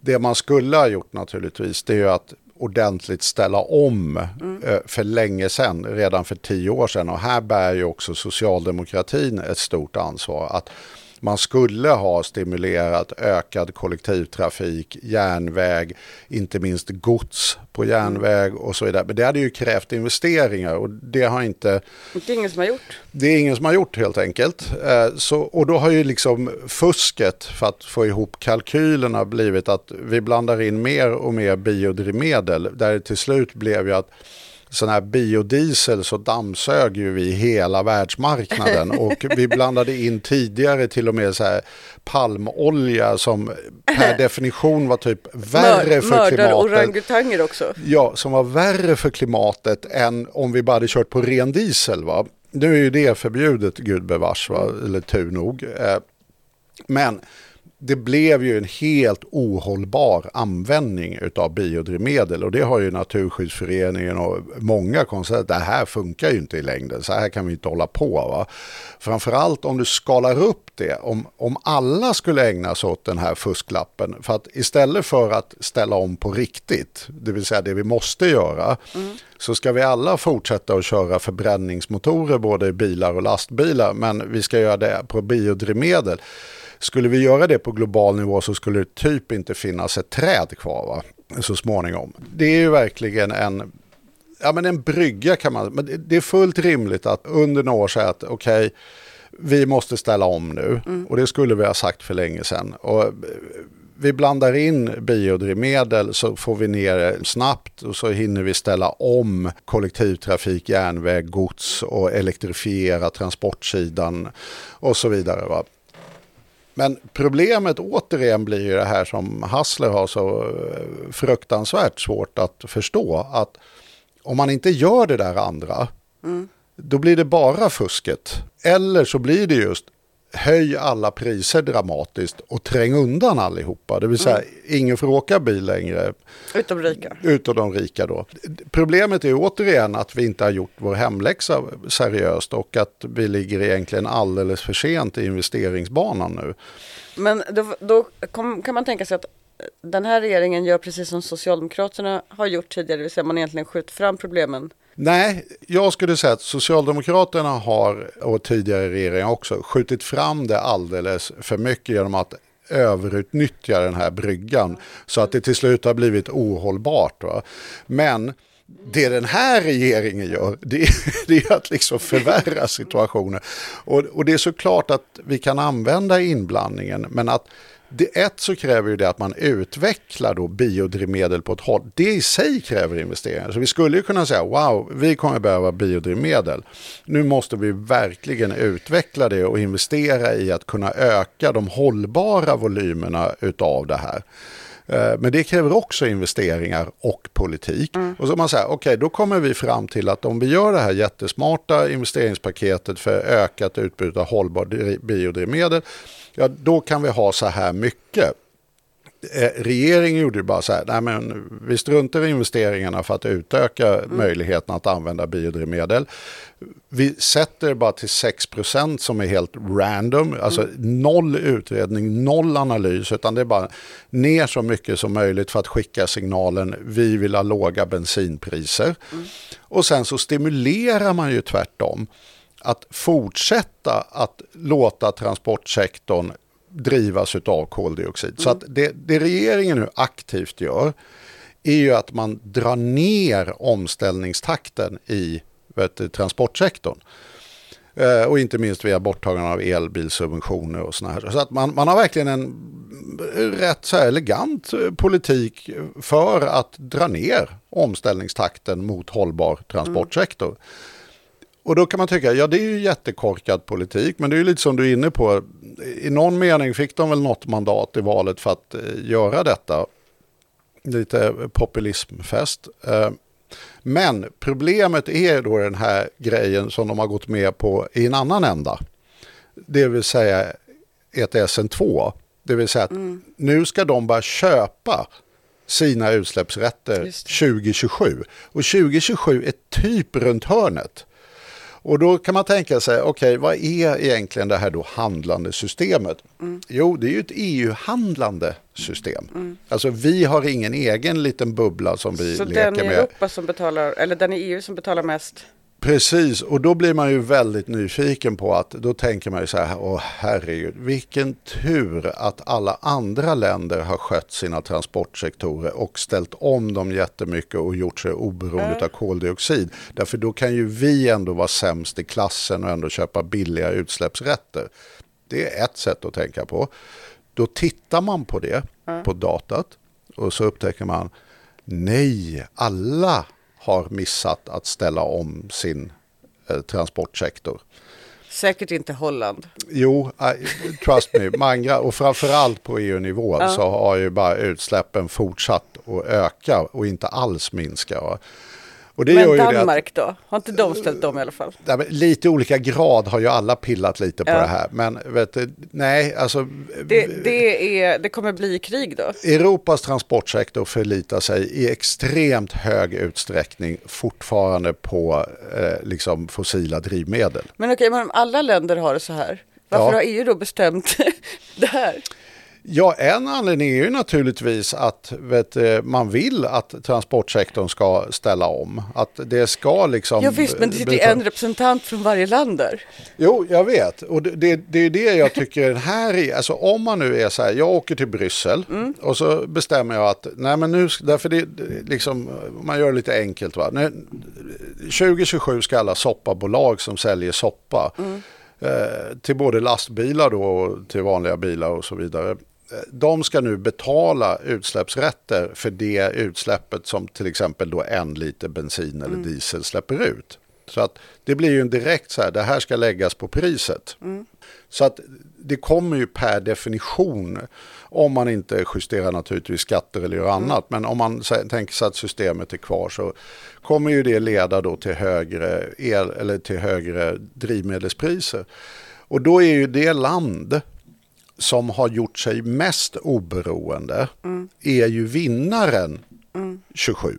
det man skulle ha gjort naturligtvis, det är ju att ordentligt ställa om eh, för länge sedan, redan för tio år sedan. Och här bär ju också socialdemokratin ett stort ansvar. Att man skulle ha stimulerat ökad kollektivtrafik, järnväg, inte minst gods på järnväg och så vidare. Men det hade ju krävt investeringar och det har inte Det är ingen som har gjort. det är ingen som har gjort helt enkelt. Eh, Så, och då har ju liksom fusket för att få ihop kalkylerna blivit att vi blandar in mer och mer biodrivmedel. Där det till slut blev ju att sån här biodiesel så dammsög ju vi hela världsmarknaden och vi blandade in tidigare till och med så här palmolja som per definition var typ värre Mör, för mördar klimatet. orangutanger också. Ja, som var värre för klimatet än om vi bara hade kört på ren diesel. Va? Nu är ju det förbjudet, gudbevars, va? eller tur nog. Eh, Men det blev ju en helt ohållbar användning av biodrivmedel och det har ju Naturskyddsföreningen och många konstaterat det här funkar ju inte i längden, så här kan vi inte hålla på. Va? Framförallt om du skalar upp det, om, om alla skulle ägna sig åt den här fusklappen, för att istället för att ställa om på riktigt, det vill säga det vi måste göra, så ska vi alla fortsätta att köra förbränningsmotorer både i bilar och lastbilar, men vi ska göra det på biodrivmedel. Skulle vi göra det på global nivå så skulle det typ inte finnas ett träd kvar va? så småningom. Det är ju verkligen en, ja, men en brygga kan man, men det- är fullt rimligt att under några år säga att okej, vi måste ställa om nu och det skulle vi ha sagt för länge sedan. Och eh, vi blandar in biodrivmedel så får vi ner det snabbt och så hinner vi ställa om kollektivtrafik, järnväg, gods och elektrifiera transportsidan och så vidare. Va? Men problemet återigen blir ju det här som Hassler har så eh, fruktansvärt svårt att förstå. Att om man inte gör det där andra, då blir det bara fusket. Eller så blir det just höj alla priser dramatiskt och träng undan allihopa. Det vill säga ingen får åka bil längre Utom rika. utav de rika då. Problemet är återigen att vi inte har gjort vår hemläxa seriöst och att vi ligger egentligen alldeles för sent i investeringsbanan nu. Men då, då kom, kan man tänka sig att den här regeringen gör precis som Socialdemokraterna har gjort tidigare, det vill säga man egentligen skjuter fram problemen. Nej, jag skulle säga att Socialdemokraterna har, och tidigare regeringar också, skjutit fram det alldeles för mycket genom att överutnyttja den här bryggan så att det till slut har blivit ohållbart. Va? Men det den här regeringen gör, det, det är att liksom förvärra situationen. Och, och det är såklart att vi kan använda inblandningen, men att det, ett så kräver ju det att man utvecklar då biodrivmedel på ett håll. Det i sig kräver investeringar. Så vi skulle ju kunna säga wow, vi kommer behöva biodrivmedel. Nu måste vi verkligen utveckla det och investera i att kunna öka de hållbara volymerna utav det här. Eh, Men det kräver också investeringar och politik. Och så man säger, okej, då kommer vi fram till att om vi gör det här jättesmarta investeringspaketet för ökat utbud av hållbar dri- biodrivmedel, ja då kan vi ha så här mycket. Eh, Regeringen gjorde ju bara så här, nej men vi struntar i investeringarna för att utöka möjligheten att använda biodrivmedel. Vi sätter bara till 6% som är helt random, alltså noll utredning, noll analys, utan det är bara ner så mycket som möjligt för att skicka signalen vi vill ha låga bensinpriser. Och sen så stimulerar man ju tvärtom att fortsätta att låta transportsektorn drivas av koldioxid. Så att det, det regeringen nu aktivt gör är ju att man drar ner omställningstakten i du, transportsektorn. Eh, och inte minst via borttagande av elbilsubventioner och såna här. Så att man, man har verkligen en rätt så elegant eh, politik för att dra ner omställningstakten mot hållbar transportsektor. Och då kan man tycka, ja det är ju jättekorkad politik, men det är ju lite som du är inne på. I någon mening fick de väl något mandat i valet för att eh, göra detta. Lite populismfest. Eh, Men problemet är då den här grejen som de har gått med på i en annan ända. Det vill säga ETSen 2. Det vill säga att nu ska de bara köpa sina utsläppsrätter Just det. 2027. Och 2027 är typ runt hörnet. Och då kan man tänka sig, okej, vad är egentligen det här då handlande systemet? Mm. Jo, det är ju ett EU-handlande system. Alltså vi har ingen egen liten bubbla som vi Så leker den i med. Europa som betalar, eller den i EU som betalar mest. Precis, och då blir man ju väldigt nyfiken på att då tänker man ju så här, åh herregud, vilken tur att alla andra länder har skött sina transportsektorer och ställt om dem jättemycket och gjort sig oberoende av koldioxid. Därför då kan ju vi ändå vara sämst i klassen och ändå köpa billiga utsläppsrätter. Det är ett sätt att tänka på. Då tittar man på det, på datat, och så upptäcker man, nej, alla har missat att ställa om sin eh, transportsektor. Säkert inte Holland. Jo, I, trust me, många, och framförallt på EU-nivå så har ju bara utsläppen fortsatt att öka och inte alls minska. Men det att- Danmark då? Har inte de ställt om i alla fall? Nej, lite olika grad har ju alla pillat lite på Ja. det här. Men vet du, nej, alltså Det, det, är, det kommer bli krig då? Europas transportsektor förlitar sig i extremt hög utsträckning fortfarande på eh, liksom fossila drivmedel. Men okej, men om alla länder har det så här, varför Ja. har EU då bestämt det här? Ja, en anledning är ju naturligtvis att vet, du, man vill att transportsektorn ska ställa om. Att det ska liksom... Ja visst, men det sitter en representant från varje land där. Jo, jag vet. Och det, det, det är det jag tycker här är. Alltså om man nu är så här, jag åker till Bryssel och så bestämmer jag att, nej men nu, därför det, liksom, man gör det lite enkelt va. Nu, 2027 ska alla soppabolag som säljer soppa eh, till både lastbilar då och till vanliga bilar och så vidare. De ska nu betala utsläppsrätter för det utsläppet som till exempel då en liter bensin eller diesel släpper ut. Så att det blir ju en direkt så här, det här ska läggas på priset. Så att det kommer ju per definition, om man inte justerar naturligtvis skatter eller gör annat, men om man tänker sig att systemet är kvar så kommer ju det leda då till högre, el, eller till högre drivmedelspriser. Och då är ju det land som har gjort sig mest oberoende är ju vinnaren 27.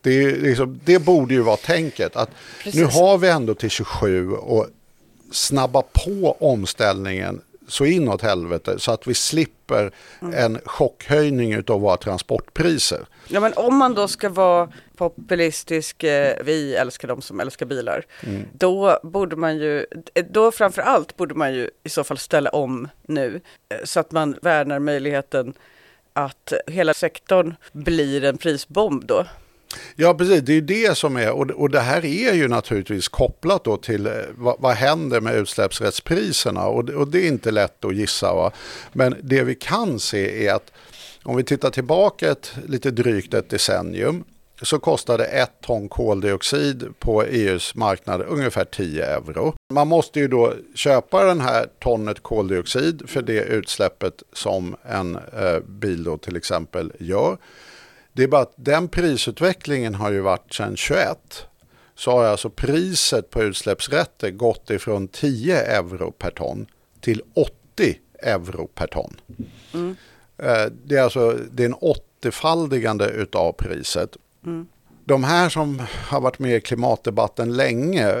Det, är ju liksom, det borde ju vara tänket att nu har vi ändå till 27 och snabba på omställningen så inåt helvete så att vi slipper en chockhöjning av våra transportpriser. Ja men om man då ska vara populistisk, eh, vi älskar de som älskar bilar, då borde man ju, då framför allt borde man ju i så fall ställa om nu eh, så att man värnar möjligheten att hela sektorn blir en prisbomb då. Ja, precis. Det är ju det som är, och, det här är ju naturligtvis kopplat då till eh, vad, vad händer med utsläppsrättspriserna och, det- och det är inte lätt att gissa. Va? Men det vi kan se är att om vi tittar tillbaka ett lite drygt ett decennium så kostade ett ton koldioxid på EUs marknad ungefär 10 euro. Man måste ju då köpa den här tonnet koldioxid för det utsläppet som en eh, bil då till exempel gör. Det är bara att den prisutvecklingen har ju varit sedan 21. Så har alltså priset på utsläppsrätter gått ifrån 10 euro per ton till 80 euro per ton. Eh, Det är alltså det är en åttefaldigande utav priset. De här som har varit med i klimatdebatten länge,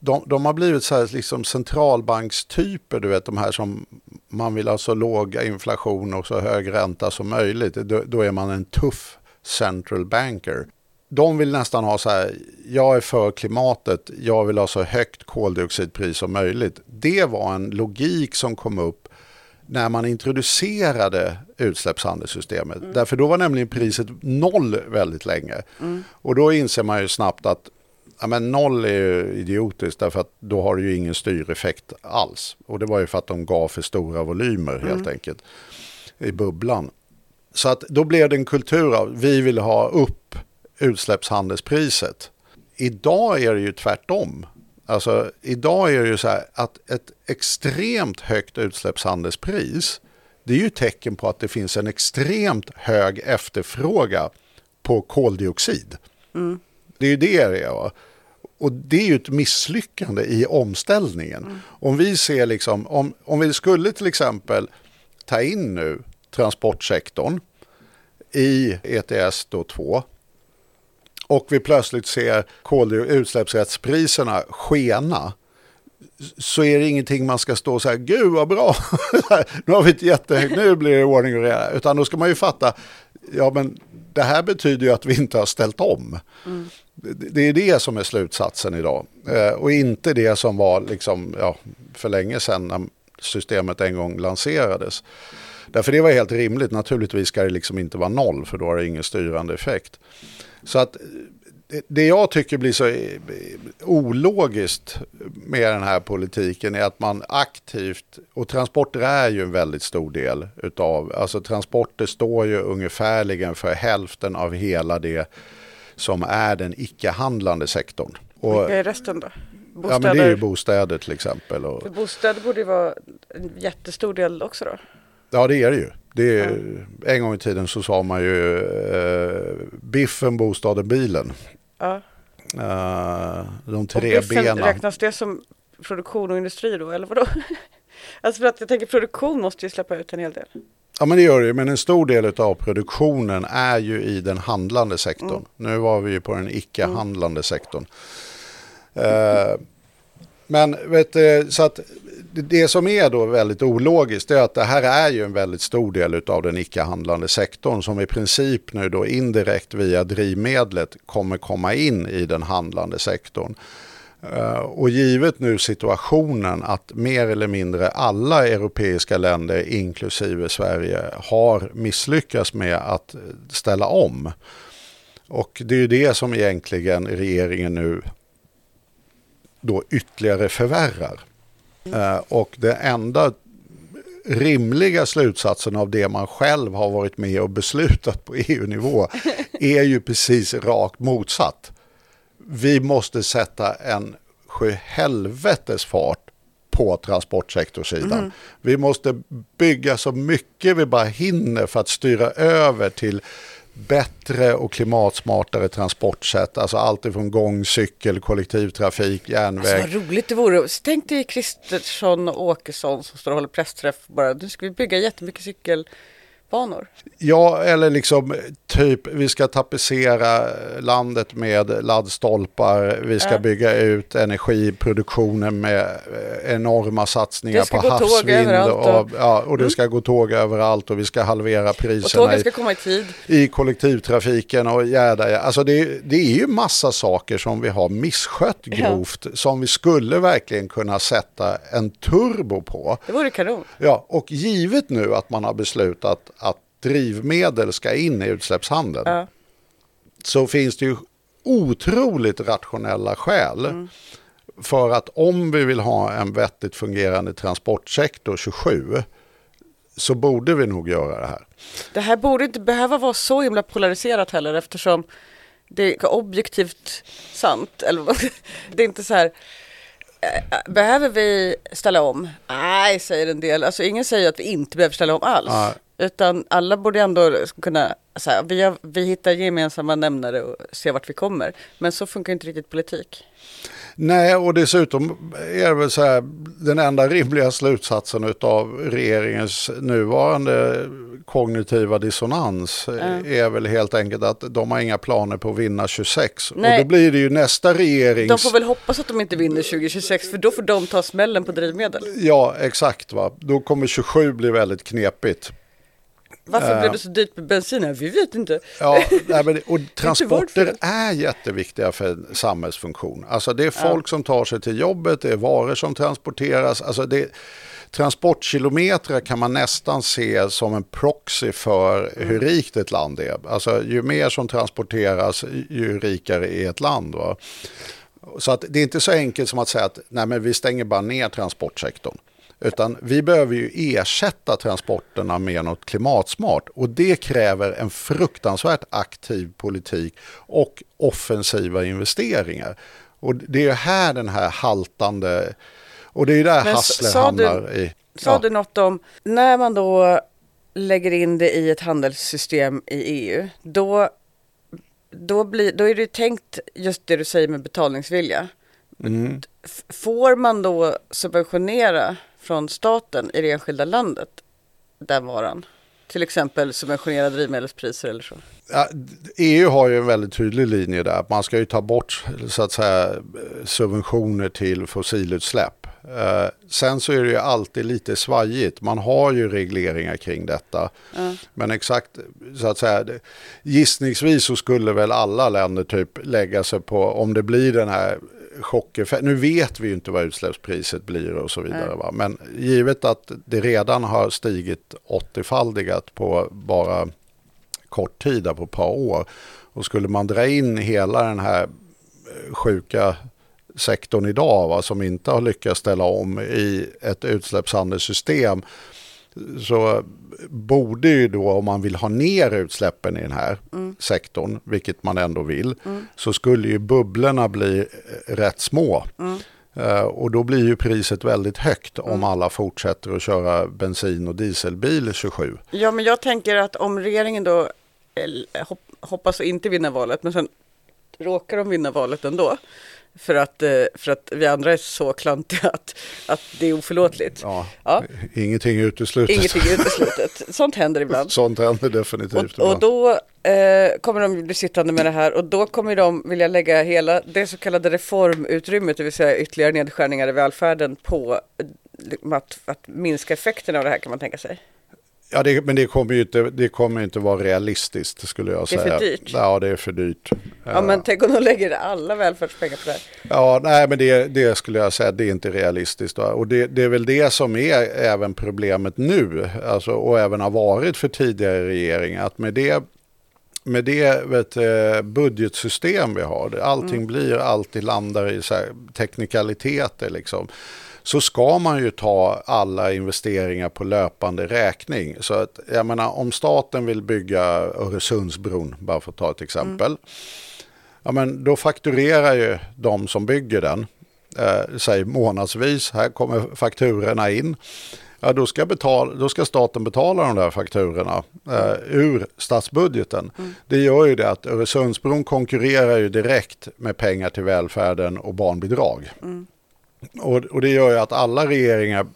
de, de har blivit så liksom centralbankstyper, du vet de här som man vill ha så låg inflation och så hög ränta som möjligt. Då, då är man en tuff central banker. De vill nästan ha så här, jag är för klimatet, jag vill ha så högt koldioxidpris som möjligt. Det var en logik som kom upp när man introducerade utsläppshandelssystemet. Därför då var nämligen priset noll väldigt länge. Och då inser man ju snabbt att ja, men noll är ju idiotiskt därför att då har du ju ingen styreffekt alls. Och det var ju för att de gav för stora volymer helt enkelt i bubblan. Så att då blev det en kultur av vi vill ha upp utsläppshandelspriset. Idag är det ju tvärtom. Alltså idag är det ju så här att ett extremt högt utsläppshandelspris det är ju tecken på att det finns en extremt hög efterfrågan på koldioxid. Det är ju det det är. Va? Och det är ju ett misslyckande i omställningen. Om vi ser liksom, om, om vi skulle till exempel ta in nu transportsektorn i ETS då 2 och vi plötsligt ser koldioxidutsläppsrättspriserna skena så är det ingenting man ska stå så här, gud vad bra, nu har vi ett jättehögt, nu blir det ordning och reda. Utan då ska man ju fatta, ja men det här betyder ju att vi inte har ställt om. Det, det är det som är slutsatsen idag. Eh, och inte det som var liksom, ja, för länge sedan när systemet en gång lanserades. Därför det var helt rimligt, naturligtvis ska det liksom inte vara noll för då har det ingen styrande effekt. Så att det- det jag tycker blir så eh, ologiskt med den här politiken är att man aktivt, och transporter är ju en väldigt stor del utav, alltså transporter står ju ungefärligen för hälften av hela det som är den icke-handlande sektorn. Och, Vilka är resten då? ja, Bostäder? men det är ju bostäder till exempel. Och, För bostäder borde ju vara en jättestor del också då. Ja, det är det ju. Det är, En gång i tiden så sa man ju eh, biffen, bostaden, bilen. Ja. Eh, de Och tre biffen, benen. räknas det som produktion och industri då, eller vadå? alltså för att jag tänker produktion måste ju släppa ut en hel del. Ja, men det gör det ju. Men en stor del av produktionen är ju i den handlande sektorn. Mm. Nu var vi ju på den icke-handlande sektorn. Eh, men vet du, så att det- som är då väldigt ologiskt är att det här är ju en väldigt stor del av den icke-handlande sektorn som i princip nu då indirekt via drivmedlet kommer komma in i den handlande sektorn. Eh, och givet nu situationen att mer eller mindre alla europeiska länder, inklusive Sverige, har misslyckats med att ställa om. Och det är ju det som egentligen regeringen nu då ytterligare förvärrar. Eh, Och det enda rimliga slutsatsen av det man själv har varit med och beslutat på EU-nivå är ju precis rakt motsatt. Vi måste sätta en sjuhelvetes fart på transportsektorsidan. Vi måste bygga så mycket vi bara hinner för att styra över till bättre och klimatsmartare transportsätt. Alltså allt ifrån gång, cykel, kollektivtrafik, järnväg. Alltså vad roligt det vore. Tänk dig Kristersson och Åkesson som står och håller pressträff bara. Nu ska vi bygga jättemycket cykel cykelbanor. Ja, eller liksom typ vi ska tapetsera landet med laddstolpar. Vi ska Ja. bygga ut energiproduktionen med eh, enorma satsningar på havsvind. Och, och- Mm. ja, och det ska gå tåg överallt och vi ska halvera Och priserna tågen i, ska komma i tid. i kollektivtrafiken och jäda. Alltså det, det är ju massa saker som vi har misskött grovt som vi skulle verkligen kunna sätta en turbo på. Det vore kanon. Ja, och givet nu att man har beslutat drivmedel ska in i utsläppshandeln Ja. så finns det ju otroligt rationella skäl Mm. för att om vi vill ha en vettigt fungerande transportsektor 27 så borde vi nog göra det här. Det här borde inte behöva vara så himla polariserat heller eftersom det är objektivt sant. Eller det är inte så här. eh, Behöver vi ställa om? Nej, säger en del. Alltså ingen säger att vi inte behöver ställa om alls. Nej. Utan alla borde ändå kunna, så här, vi, har, vi hittar gemensamma nämnare och ser vart vi kommer. Men så funkar inte riktigt politik. Nej, och dessutom är det väl så här, den enda rimliga slutsatsen av regeringens nuvarande kognitiva dissonans eh, är väl helt enkelt att de har inga planer på att vinna 26. Nej. Och då blir det ju nästa regerings... De får väl hoppas att de inte vinner 2026 för då får de ta smällen på drivmedel. Ja, exakt. Va? Då kommer 27 bli väldigt knepigt. Varför Eh. blev det så dyrt med bensin? Vi vet inte. Ja, nej, och transporter är jätteviktiga för en samhällsfunktion. Alltså det är folk som tar sig till jobbet, det är varor som transporteras. Alltså det, transportkilometrar kan man nästan se som en proxy för hur rikt ett land är. Alltså ju mer som transporteras, ju rikare är ett land. Va? Så att det är inte så enkelt som att säga att nej, men vi stänger bara ner transportsektorn. Utan vi behöver ju ersätta transporterna med något klimatsmart. Och det kräver en fruktansvärt aktiv politik och offensiva investeringar. Och det är ju här den här haltande... Och det är ju där Men Hassler sa du- hamnar i. Sa du något om, när man då lägger in det i ett handelssystem i EU, då, då, blir, då är det tänkt just det du säger med betalningsvilja. Mm. Får man då subventionera från staten i det enskilda landet den varan? Till exempel subventionera drivmedelspriser eller så. Ja, EU har ju en väldigt tydlig linje där. Man ska ju ta bort så att säga, subventioner till fossilutsläpp. Eh, sen så är det ju alltid lite svajigt. Man har ju regleringar kring detta. Men exakt så att säga gissningsvis så skulle väl alla länder typ lägga sig på om det blir den här chockeffekten. Nu vet vi ju inte vad utsläppspriset blir och så vidare. Va? Men givet att det redan har stigit 80-faldigat på bara kort tid, på ett par år. Och skulle man dra in hela den här eh, sjuka sektorn idag va, som inte har lyckats ställa om i ett utsläppshandelssystem så borde ju då om man vill ha ner utsläppen i den här sektorn, vilket man ändå vill, så skulle ju bubblorna bli eh, rätt små. Eh, Och då blir ju priset väldigt högt om alla fortsätter att köra bensin och dieselbil 27. Ja, men jag tänker att om regeringen då eh, hoppas att inte vinna valet, men sen råkar de vinna valet ändå. För att, eh, för att vi andra är så klantiga att, att det är oförlåtligt. Ja, Ja. Ingenting är uteslutet. Ingenting är uteslutet. Sånt händer ibland. Sånt händer definitivt. Och, och då eh, kommer de bli sittande med det här och då kommer de vilja lägga hela det så kallade reformutrymmet, det vill säga ytterligare nedskärningar i välfärden på eh, att, att minska effekterna av det här kan man tänka sig. Ja, det, men det kommer ju inte, det kommer inte vara realistiskt skulle jag Det är säga. för dyrt. Ja, det är för dyrt. Ja men tänk om de lägger alla välfärdspengar på det här. Ja, nej, men det, det skulle jag säga, det är inte realistiskt. Och det, det är väl det som är även problemet nu, alltså, och även har varit för tidigare regeringar, att med det med det vet, eh, budgetsystem vi har, allting blir alltid landar i så teknikaliteter liksom, så ska man ju ta alla investeringar på löpande räkning. Så att, jag menar, om staten vill bygga Öresundsbron, bara för att ta ett exempel, ja, men då fakturerar ju de som bygger den, eh, säg månadsvis, här kommer fakturorna in. Ja, då, ska betal, då ska staten betala de där fakturorna eh, ur statsbudgeten. Det gör ju det att Öresundsbron konkurrerar ju direkt med pengar till välfärden och barnbidrag. Och, och det gör ju att alla regeringar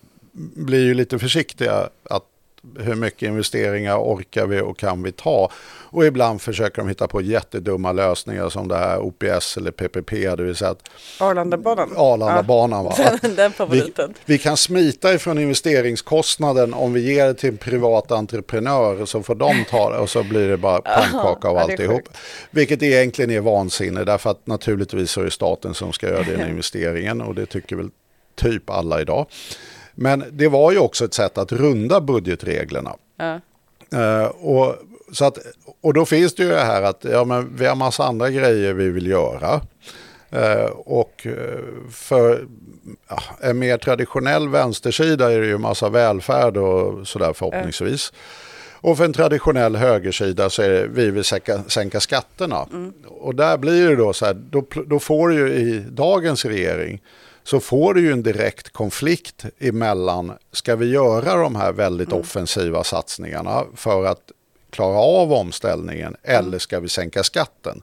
blir ju lite försiktiga att hur mycket investeringar orkar vi och kan vi ta? Och ibland försöker de hitta på jättedumma lösningar som det här OPS eller PPP, det vill säga att Arlandabanan. Arlandabanan. Va? Den, den Vi, favoriten. vi kan smita ifrån investeringskostnaden om vi ger det till en privat entreprenör så får de ta det och så blir det bara pannkaka av ja, alltihop. Vilket egentligen är vansinne därför att naturligtvis så är det staten som ska göra den investeringen och det tycker väl typ alla idag. Men det var ju också ett sätt att runda budgetreglerna. Ja. Eh, och, så att, och då finns det ju det här att ja, men vi har massa andra grejer vi vill göra. Eh, och eh, för ja, en mer traditionell vänstersida är det ju massa välfärd och sådär förhoppningsvis. Och för en traditionell högersida så är det vi vill sänka, sänka skatterna. Och där blir det då så här, då, då får du ju i dagens regering så får du ju en direkt konflikt emellan, ska vi göra de här väldigt offensiva satsningarna för att klara av omställningen eller ska vi sänka skatten?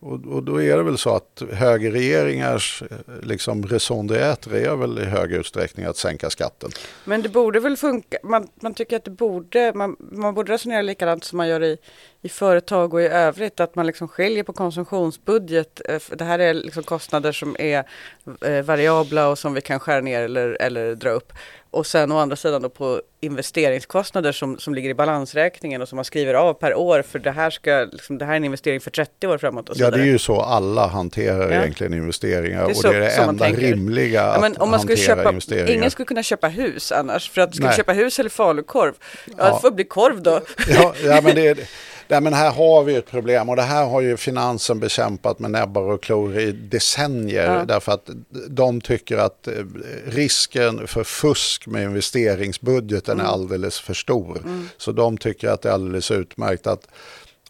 Och, och då är det väl så att högerregeringars eh, liksom, raison d'être är väl i hög utsträckning att sänka skatten. Men det borde väl funka, man, man tycker att det borde, man, man borde resonera likadant som man gör i, i företag och i övrigt, att man liksom skiljer på konsumtionsbudget. eh, Det här är liksom kostnader som är eh, variabla och som vi kan skära ner eller, eller dra upp. Och sen å andra sidan då på investeringskostnader som, som ligger i balansräkningen och som man skriver av per år för det här, ska, liksom, det här är en investering för 30 år framåt och så Ja, det är ju så alla hanterar Ja. egentligen investeringar Det och så- det är det enda rimliga Ja, att men om man skulle köpa, investeringar. ingen skulle kunna köpa hus annars. För att Nej. du köpa hus eller falukorv? Ja, Ja. det får bli korv då. Ja, ja men, det, är- nej, men här har vi ett problem och det här har ju finansen bekämpat med näbbar och klor i decennier. Ja. Därför att de tycker att eh, risken för fusk med investeringsbudgeten Mm. är alldeles för stor. Så de tycker att det är alldeles utmärkt att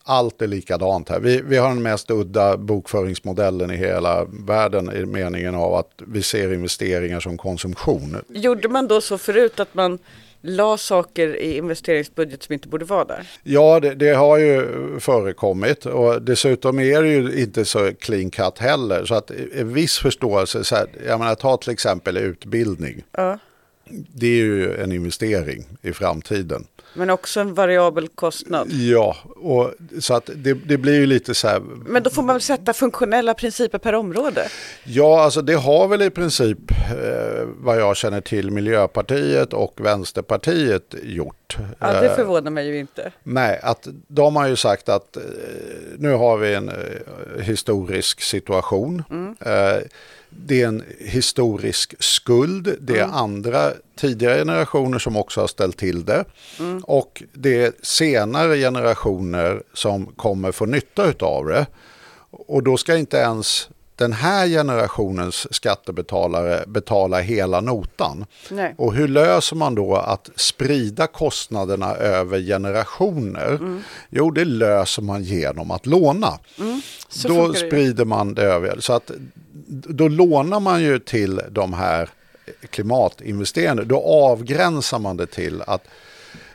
allt är likadant här. Vi, vi har den mest udda bokföringsmodellen i hela världen i meningen av att vi ser investeringar som konsumtion. Gjorde man då så förut att man la saker i investeringsbudget som inte borde vara där? Ja, det, det har ju förekommit och dessutom är det ju inte så clean cut heller. Så att en viss förståelse, så här, jag menar ta till exempel utbildning. Ja. det är ju en investering i framtiden. Men också en variabel kostnad. Ja, och, så att det, det blir ju lite så här. Men då får man väl sätta funktionella principer per område? Ja, alltså det har väl i princip eh, vad jag känner till Miljöpartiet och Vänsterpartiet gjort. Ja, det Eh, förvånar mig ju inte. Nej, att de har ju sagt att eh, nu har vi en eh, historisk situation. Eh, det är en historisk skuld. Det är andra tidigare generationer som också har ställt till det. Och det är senare generationer som kommer få nytta av det. Och då ska inte ens den här generationens skattebetalare betala hela notan. Nej. Och hur löser man då att sprida kostnaderna över generationer? Mm. Jo, det löser man genom att låna. Så då sprider man det över. Så att då lånar man ju till de här klimatinvesteringarna. Då avgränsar man det till att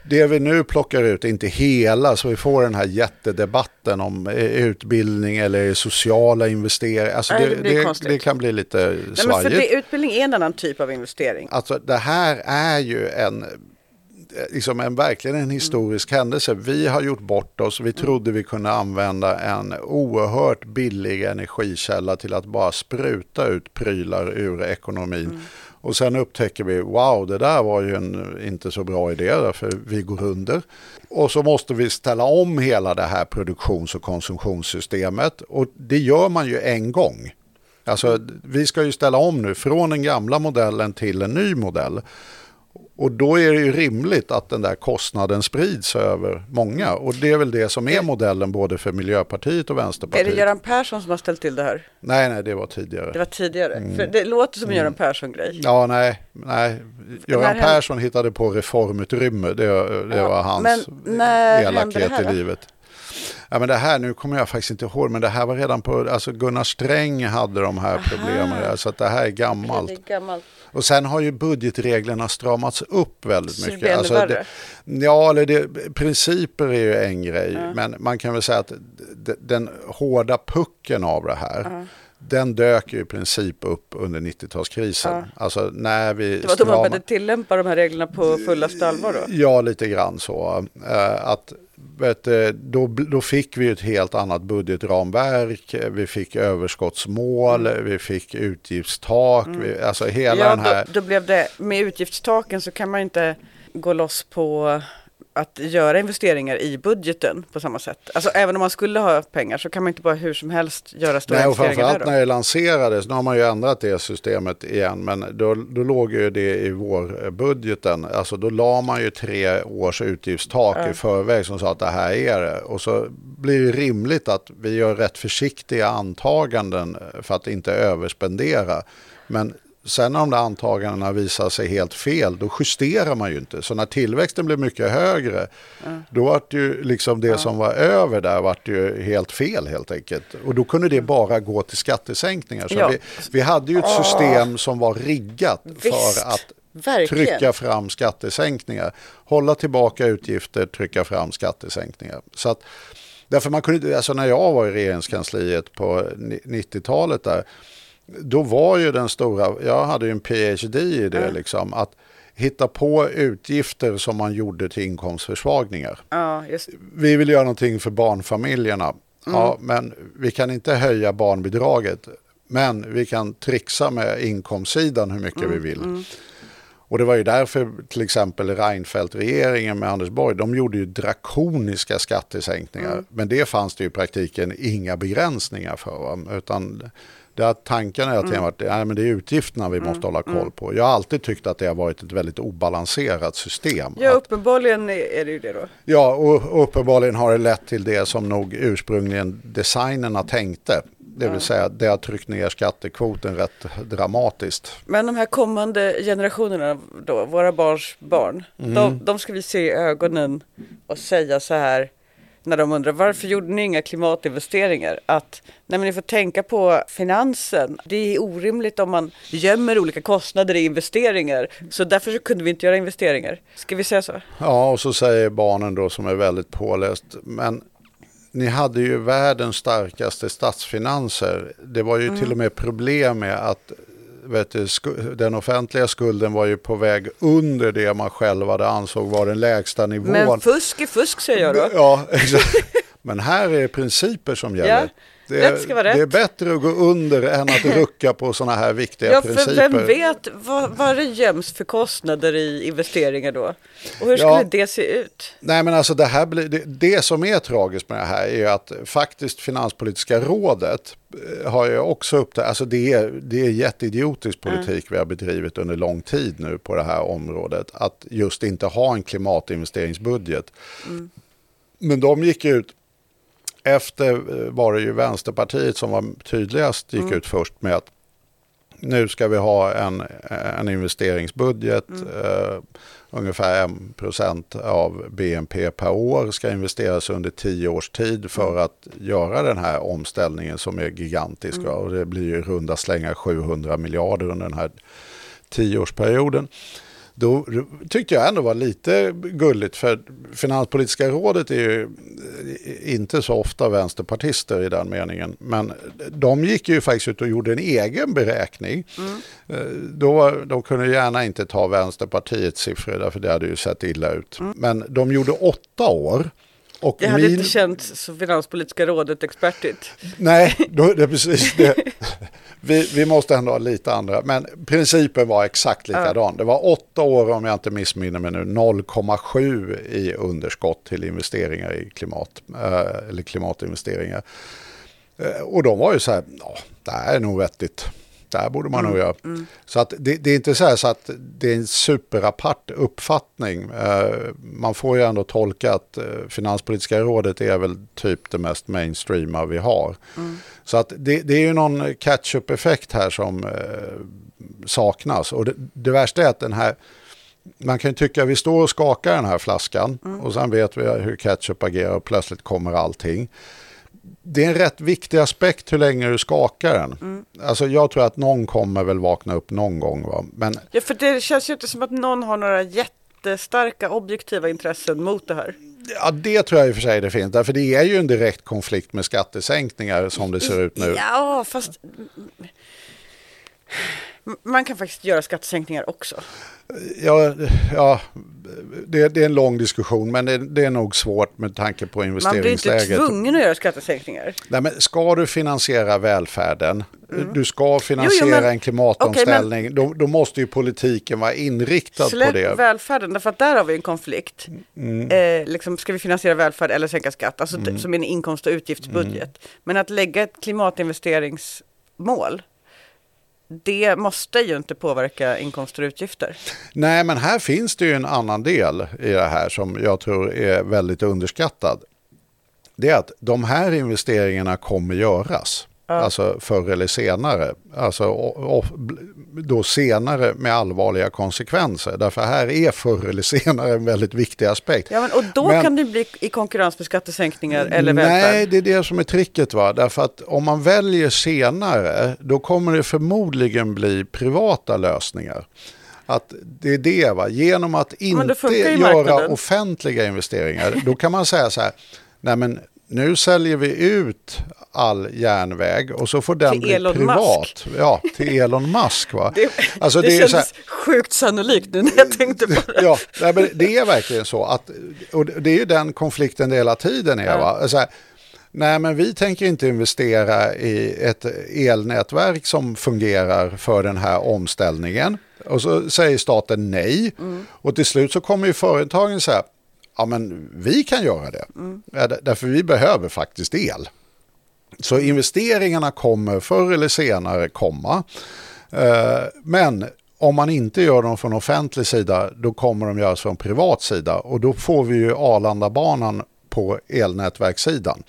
det vi nu plockar ut är inte hela, så vi får den här jättedebatten om eh, utbildning eller sociala investeringar. Alltså Nej, det, det det, det kan bli lite Nej, men för svajigt. det, utbildning är en annan typ av investering. Alltså det här är ju en, liksom en verkligen en historisk händelse. Vi har gjort bort oss. Vi trodde vi kunde använda en oerhört billig energikälla till att bara spruta ut prylar ur ekonomin. Och sen upptäcker vi, wow, det där var ju en inte så bra idé därför vi går under. Och så måste vi ställa om hela det här produktions och konsumtionssystemet. Och det gör man ju en gång. Alltså, vi ska ju ställa om nu från den gamla modellen till en ny modell. Och då är det ju rimligt att den där kostnaden sprids över många. Och det är väl det som är modellen både för Miljöpartiet och Är Vänsterpartiet. det Göran Persson som har ställt till det här? Nej, nej, det var tidigare. Det var tidigare. Mm. För det låter som en Göran Persson-grej. Ja, nej, nej. Göran Persson hittade på reformutrymme. Det, det Ja, var hans elakhet i livet. Ja, men det här, nu kommer jag faktiskt inte ihåg, men det här var redan på, alltså Gunnar Sträng hade de här problemen. Så att det här är gammalt. Det är gammalt. Och sen har ju budgetreglerna stramats upp väldigt Så det mycket. Alltså det, ja, eller det, principer är ju en grej, men man kan väl säga att den hårda pucken av det här, den dök ju i princip upp under 90-talskrisen. Alltså när vi Det var då man började tillämpa de här reglerna på fullaste allvar då? Ja, lite grann så. Eh, Att, då, då fick vi ett helt annat budgetramverk, vi fick överskottsmål, vi fick utgiftstak, vi, alltså hela Mm. Ja, den här... då, då blev det, med utgiftstaken så kan man inte gå loss på att göra investeringar i budgeten på samma sätt. Alltså även om man skulle ha pengar så kan man inte bara hur som helst göra stora Nej, och investeringar framförallt när det lanserades, nu har man ju ändrat det systemet igen, men då, då låg ju det i vårbudgeten. Alltså då la man ju tre års utgiftstak i förväg som sa att det här är det. Och så blir det rimligt att vi gör rätt försiktiga antaganden för att inte överspendera. Men sen när de där antagandena visar sig helt fel, då justerar man ju inte. Så när tillväxten blev mycket högre, då var det ju liksom det som var över där vart ju helt fel helt enkelt. Och då kunde det bara gå till skattesänkningar. Så Ja. vi, vi hade ju ett system som var riggat Visst, för att verkligen. trycka fram skattesänkningar. Hålla tillbaka utgifter, trycka fram skattesänkningar. Så att, därför man kunde, alltså när jag var i regeringskansliet på ni- 90-talet där, då var ju den stora, jag hade ju en PhD i det liksom, att hitta på utgifter som man gjorde till inkomstförsvagningar. Ja, just Vi vill göra någonting för barnfamiljerna. Ja, men vi kan inte höja barnbidraget. Men vi kan trixa med inkomstsidan hur mycket vi vill. Och det var ju därför till exempel Reinfeldt-regeringen med Anders Borg, de gjorde ju drakoniska skattesänkningar. Men det fanns det ju i praktiken inga begränsningar för. Utan det har tanken hela tiden varit nej, men det är utgifterna vi måste hålla koll på. Jag har alltid tyckt att det har varit ett väldigt obalanserat system. Ja, Att- uppenbarligen är det ju det då. Ja, och uppenbarligen har det lett till det som nog ursprungligen designerna tänkte. Det vill säga, det har tryckt ner skattekvoten rätt dramatiskt. Men de här kommande generationerna då, våra barns barn, Mm. de, de ska vi se i ögonen och säga så här när de undrar varför gjorde ni inga klimatinvesteringar? Att nej men ni får tänka på finansen. Det är orimligt om man gömmer olika kostnader i investeringar. Så därför så kunde vi inte göra investeringar. Ska vi säga så? Ja, och så säger barnen då som är väldigt påläst, men ni hade ju världens starkaste statsfinanser. Det var ju till och med problem med att du, den offentliga skulden var ju på väg under det man själv hade ansåg var den lägsta nivån. Men fusk är fusk säger jag då. Ja, exakt. Men här är principer som gäller. Ja, Det är, det är bättre att gå under än att rucka på sådana här viktiga Ja, principer. för vem vet vad, vad det göms för kostnader i investeringar då? Och hur skulle Ja. det se ut? Nej men alltså det, här blir, det, det som är tragiskt med det här är att faktiskt Finanspolitiska rådet eh, har ju också upp det, alltså det är, det är jätteidiotisk politik vi har bedrivit under lång tid nu på det här området. Att just inte ha en klimatinvesteringsbudget. Men de gick ut, efter eh, var det ju Vänsterpartiet som var tydligast, gick ut först med att nu ska vi ha en, en investeringsbudget. Eh, ungefär 1% av BNP per år ska investeras under tio års tid för att göra den här omställningen som är gigantisk. va? Och det blir ju runda slängar 700 miljarder under den här tioårsperioden. Då tyckte jag ändå var lite gulligt för Finanspolitiska rådet är ju inte så ofta vänsterpartister i den meningen. Men de gick ju faktiskt ut och gjorde en egen beräkning. Eh, Då, de kunde gärna inte ta Vänsterpartiets siffror därför det hade ju sett illa ut. Men de gjorde åtta år. Och Det hade min- inte känts så Finanspolitiska rådet expertigt. Nej, då, det är precis det. Vi, vi måste ändå ha lite andra, men principen var exakt likadan. Det var åtta år, om jag inte missminner mig nu, 0,7 i underskott till investeringar i klimat, eh, eller klimatinvesteringar. Eh, Och de var ju så här, ja, det här är nog vettigt. Det här borde man nog göra. Så att det, det är inte så, så att det är en superapart uppfattning. Eh, man får ju ändå tolka att eh, Finanspolitiska rådet är väl typ det mest mainstreama vi har. Så att det, det är ju någon catch-up-effekt här som eh, saknas. Och det, det värsta är att den här man kan ju tycka att vi står och skakar den här flaskan och sen vet vi hur ketchup agerar och plötsligt kommer allting. Det är en rätt viktig aspekt hur länge du skakar den. Alltså jag tror att någon kommer väl vakna upp någon gång. Va? Men Ja, för det känns ju inte som att någon har några jättestarka objektiva intressen mot det här. ja, det tror jag i och för sig det finns. Därför det är ju en direkt konflikt med skattesänkningar som det ser ut nu. Ja, fast man kan faktiskt göra skattesänkningar också. Ja, ja det, det är en lång diskussion men det, det är nog svårt med tanke på Man blir inte investeringsläget. tvungen att göra skattesänkningar. Nej, men ska du finansiera välfärden, du ska finansiera Mm. Jo, jo, men- en klimatomställning, då, då måste ju politiken vara inriktad Släpp på det. välfärden, därför att där har vi en konflikt. Mm. Eh, liksom, ska vi finansiera välfärd eller sänka skatt? Alltså t- som en inkomst och utgiftsbudget. Mm. Men att lägga ett klimatinvesteringsmål, det måste ju inte påverka inkomster och utgifter. Nej, men här finns det ju en annan del i det här som jag tror är väldigt underskattad. Det är att de här investeringarna kommer göras. Alltså förr eller senare. Alltså och, och, då senare med allvarliga konsekvenser. Därför här är förr eller senare en väldigt viktig aspekt. Ja, men, och då Men- kan det bli i konkurrens med skattesänkningar eller välfärd. Nej, det är det som är tricket. Va? Därför att om man väljer senare, då kommer det förmodligen bli privata lösningar. Att det är det, va? genom att inte göra offentliga investeringar, då kan man säga så här, nej men nu säljer vi ut all järnväg och så får den bli Elon privat. Musk. Ja, till Elon Musk. Va? Det, Alltså, det, det är så här- känns sjukt sannolikt nu när jag tänkte på det. Ja, nej, men det är verkligen så. Att, och det är ju den konflikten det hela tiden är. Va? Så här, nej, men vi tänker inte investera i ett elnätverk som fungerar för den här omställningen. Och så säger staten nej. Och till slut så kommer ju företagen säga, ja men vi kan göra det. Ja, d- Därför vi behöver faktiskt el. Så investeringarna kommer förr eller senare komma. Eh, Men om man inte gör dem från offentlig sida, då kommer de göras från privat sida. Och då får vi ju Arlandabanan på elnätverkssidan.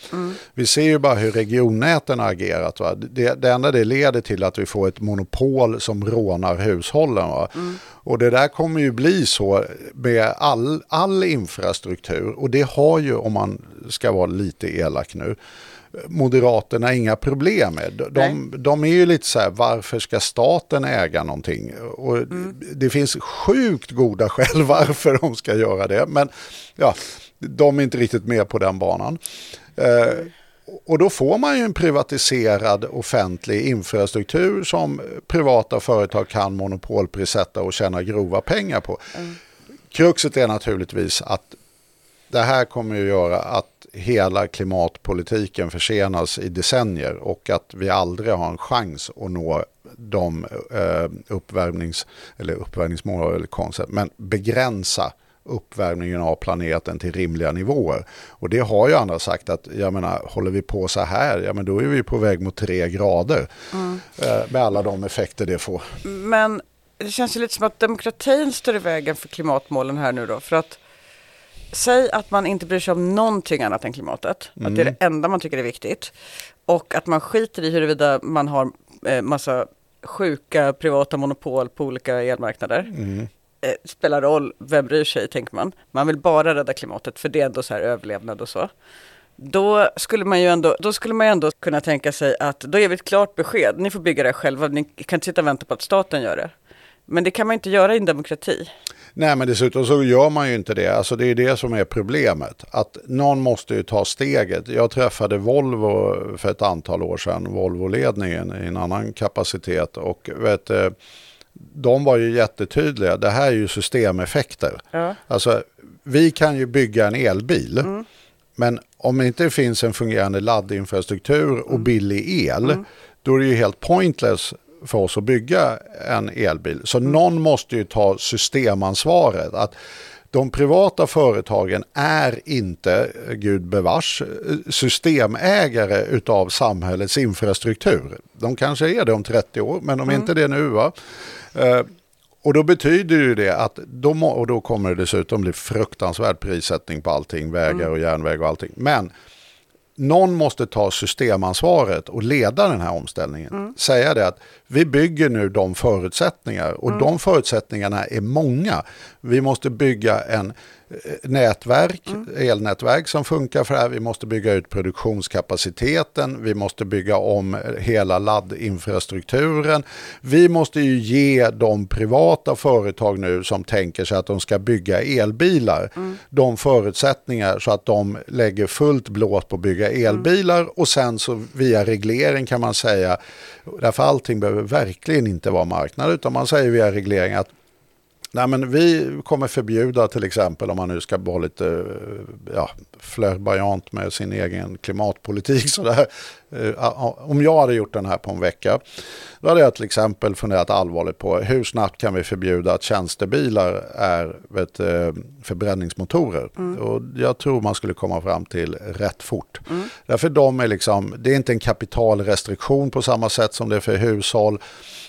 Vi ser ju bara hur regionnäten har agerat. Va? Det, det enda det leder till att vi får ett monopol som rånar hushållen. Va? Och det där kommer ju bli så med all, all infrastruktur. Och det har ju, om man ska vara lite elak nu, Moderaterna inga problem med. De, de, är ju lite så här, varför ska staten äga någonting? Och Det finns sjukt goda skäl varför de ska göra det. Men ja, de är inte riktigt med på den banan. Eh, Och då får man ju en privatiserad offentlig infrastruktur som privata företag kan monopolprissätta och tjäna grova pengar på. Kruxet är naturligtvis att det här kommer att göra att hela klimatpolitiken försenas i decennier och att vi aldrig har en chans att nå de eh, uppvärmnings, eller uppvärmningsmål eller koncept, men begränsa uppvärmningen av planeten till rimliga nivåer. Och det har ju andra sagt att, jag menar, håller vi på så här, ja men då är vi på väg mot tre grader. Eh, med alla de effekter det får. Men det känns ju lite som att demokratin står i vägen för klimatmålen här nu då. För att säg att man inte bryr sig om någonting annat än klimatet. Att det är det enda man tycker är viktigt. Och att man skiter i huruvida man har eh, massa sjuka privata monopol på olika elmarknader. Eh, spelar roll, vem bryr sig tänker man. Man vill bara rädda klimatet för det är ändå så här överlevnad och så. Då skulle man ju ändå, då skulle man ändå kunna tänka sig att då ger vi ett klart besked. Ni får bygga det själva, ni kan inte sitta och vänta på att staten gör det. Men det kan man inte göra i en demokrati. Nej, men dessutom så gör man ju inte det. Alltså det är det som är problemet. Att någon måste ju ta steget. Jag träffade Volvo för ett antal år sedan, Volvo-ledningen i en annan kapacitet. Och vet, eh, de var ju jättetydliga. Det här är ju systemeffekter. Ja. Alltså, vi kan ju bygga en elbil. Men om det inte finns en fungerande laddinfrastruktur och billig el, då är det ju helt pointless för oss att bygga en elbil. Så någon måste ju ta systemansvaret. Att de privata företagen är inte, gud bevars, systemägare utav samhällets infrastruktur. De kanske är det om 30 år, men de är inte det nu. Va? Eh, och då betyder ju det att, må- och då kommer det dessutom bli fruktansvärd prissättning på allting, vägar och järnväg och allting. Men någon måste ta systemansvaret och leda den här omställningen. Säga det att vi bygger nu de förutsättningar och de förutsättningarna är många. Vi måste bygga en eh, nätverk, elnätverk som funkar för det här. Vi måste bygga ut produktionskapaciteten. Vi måste bygga om eh, hela laddinfrastrukturen. Vi måste ju ge de privata företag nu som tänker sig att de ska bygga elbilar de förutsättningar så att de lägger fullt blåt på att bygga elbilar och sen så via reglering kan man säga, därför allting behöver verkligen inte vara marknad utan man säger via reglering att Nej, men vi kommer förbjuda till exempel om man nu ska vara lite eh, ja, flamboyant med sin egen klimatpolitik. Så där. Eh, Om jag hade gjort den här på en vecka, då hade jag till exempel funderat allvarligt på hur snabbt kan vi förbjuda att tjänstebilar är vet, eh, förbränningsmotorer. Och jag tror man skulle komma fram till rätt fort. Därför de är liksom, det är inte en kapitalrestriktion på samma sätt som det är för hushåll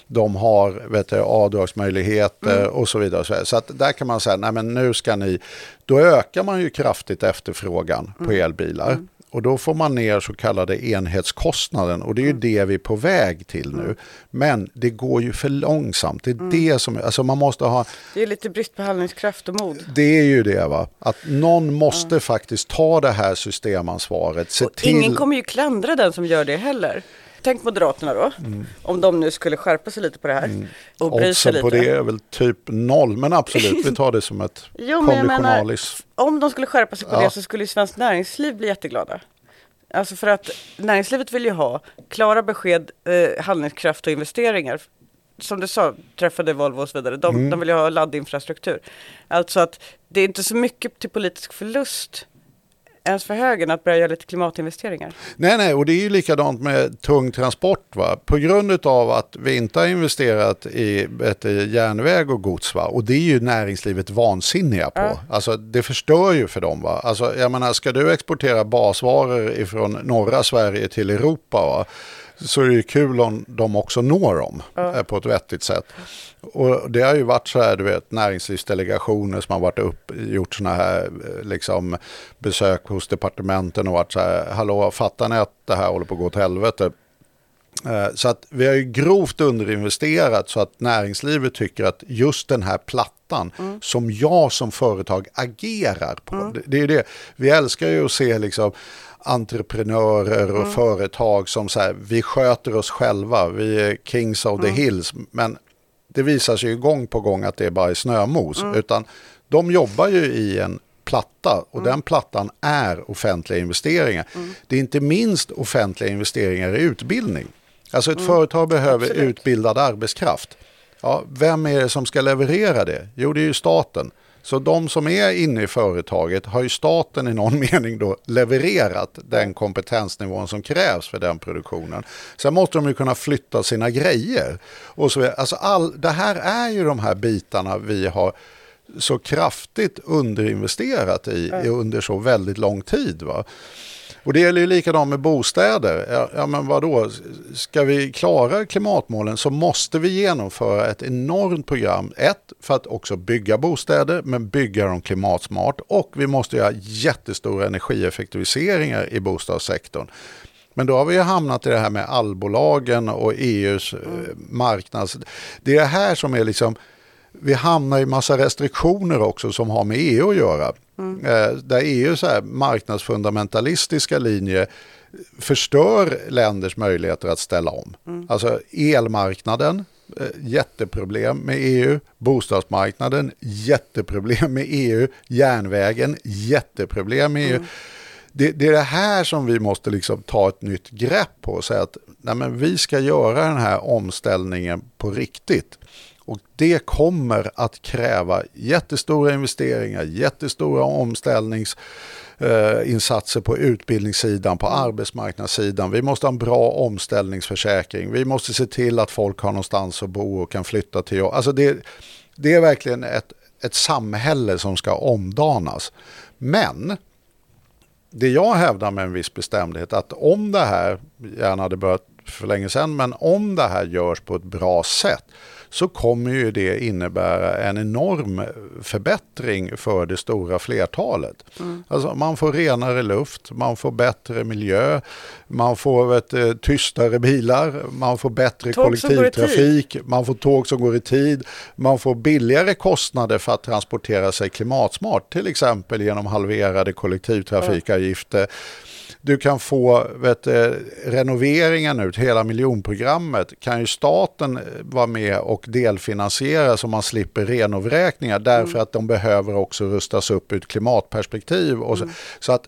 de har vet du, avdragsmöjligheter och så vidare. Så, så att där kan man säga, nej men nu ska ni, då ökar man ju kraftigt efterfrågan på elbilar. Och då får man ner så kallade enhetskostnaden och det är ju det vi är på väg till nu. Men det går ju för långsamt. Det är det som, alltså man måste ha, Det är lite brist på handlingskraft och mod. det är ju det va, att någon måste faktiskt ta det här systemansvaret. Se Och till... ingen kommer ju klandra den som gör det heller. Tänk Moderaterna då, om de nu skulle skärpa sig lite på det här och bry sig lite. på det är väl typ noll, men absolut, vi tar det som ett Jo, menar, om de skulle skärpa sig på Ja. det så skulle ju Svenskt Näringsliv bli jätteglada. Alltså för att näringslivet vill ju ha klara besked, eh, handlingskraft och investeringar. Som du sa, träffade Volvo och så vidare. De, Mm. de vill ju ha laddinfrastruktur. Alltså att det är inte så mycket till politisk förlust ens för högern att börja göra lite klimatinvesteringar. Nej, nej, och det är ju likadant med tung transport. Va? På grund av att vi inte har investerat i ett, järnväg och gods. Va? Och det är ju näringslivet vansinniga på. Alltså, det förstör ju för dem. Va? Alltså, jag menar, ska du exportera basvaror ifrån norra Sverige till Europa va? Så är det ju kul om de också når dem eh, på ett vettigt sätt. Och det har ju varit så här, du vet, näringslivsdelegationer som har varit upp, gjort sådana här eh, liksom, besök hos departementen och varit så här, hallå, fattar ni att det här håller på att gå åt helvete? Eh, Så att vi har ju grovt underinvesterat så att näringslivet tycker att just den här plattan som jag som företag agerar på. Det, det är det. Vi älskar ju att se liksom entreprenörer och företag som så här, vi sköter oss själva, vi är kings of the hills. Men det visar sig ju gång på gång att det är bara är snömos. Utan de jobbar ju i en platta och den plattan är offentliga investeringar. Det är inte minst offentliga investeringar i utbildning. Alltså ett företag behöver Absolut. utbildad arbetskraft. Ja, vem är det som ska leverera det? Jo, det är ju staten. Så de som är inne i företaget har ju staten i någon mening då levererat den kompetensnivån som krävs för den produktionen. Sen måste de ju kunna flytta sina grejer. Och så, alltså all, det här är ju de här bitarna vi har så kraftigt underinvesterat i, i under så väldigt lång tid. Va? Och det gäller ju likadant med bostäder. Ja, ja men vadå, ska vi klara klimatmålen så måste vi genomföra ett enormt program. Ett, för att också bygga bostäder, men bygga dem klimatsmart. Och vi måste göra jättestora energieffektiviseringar i bostadssektorn. Men då har vi ju hamnat i det här med allbolagen och EUs mm. Eh, marknads... Det är det här som är liksom... Vi hamnar i massa restriktioner också som har med EU att göra. Eh, där EUs marknadsfundamentalistiska linje förstör länders möjligheter att ställa om. Alltså elmarknaden, eh, jätteproblem med EU. Bostadsmarknaden, jätteproblem med EU. Järnvägen, jätteproblem med EU. Det, det är det här som vi måste liksom ta ett nytt grepp på och säga att nej vi ska göra den här omställningen på riktigt. Och det kommer att kräva jättestora investeringar, jättestora omställningsinsatser eh, på utbildningssidan, på arbetsmarknadssidan. Vi måste ha en bra omställningsförsäkring. Vi måste se till att folk har någonstans att bo och kan flytta till jobb. Alltså det, det är verkligen ett, ett samhälle som ska omdanas. Men det jag hävdar med en viss bestämdhet att om det här, gärna hade börjat för länge sedan, men om det här görs på ett bra sätt så kommer ju det innebära en enorm förbättring för det stora flertalet. Alltså man får renare luft, man får bättre miljö, man får vet, eh, tystare bilar, man får bättre Tåg kollektivtrafik, man får tåg som går i tid, man får billigare kostnader för att transportera sig klimatsmart, till exempel genom halverade kollektivtrafikavgifter. Du kan få vet, du, renoveringar nu hela miljonprogrammet. Kan ju staten eh, vara med och delfinansiera så man slipper renovräkningar därför att de behöver också rustas upp ur ett klimatperspektiv. Och så, så att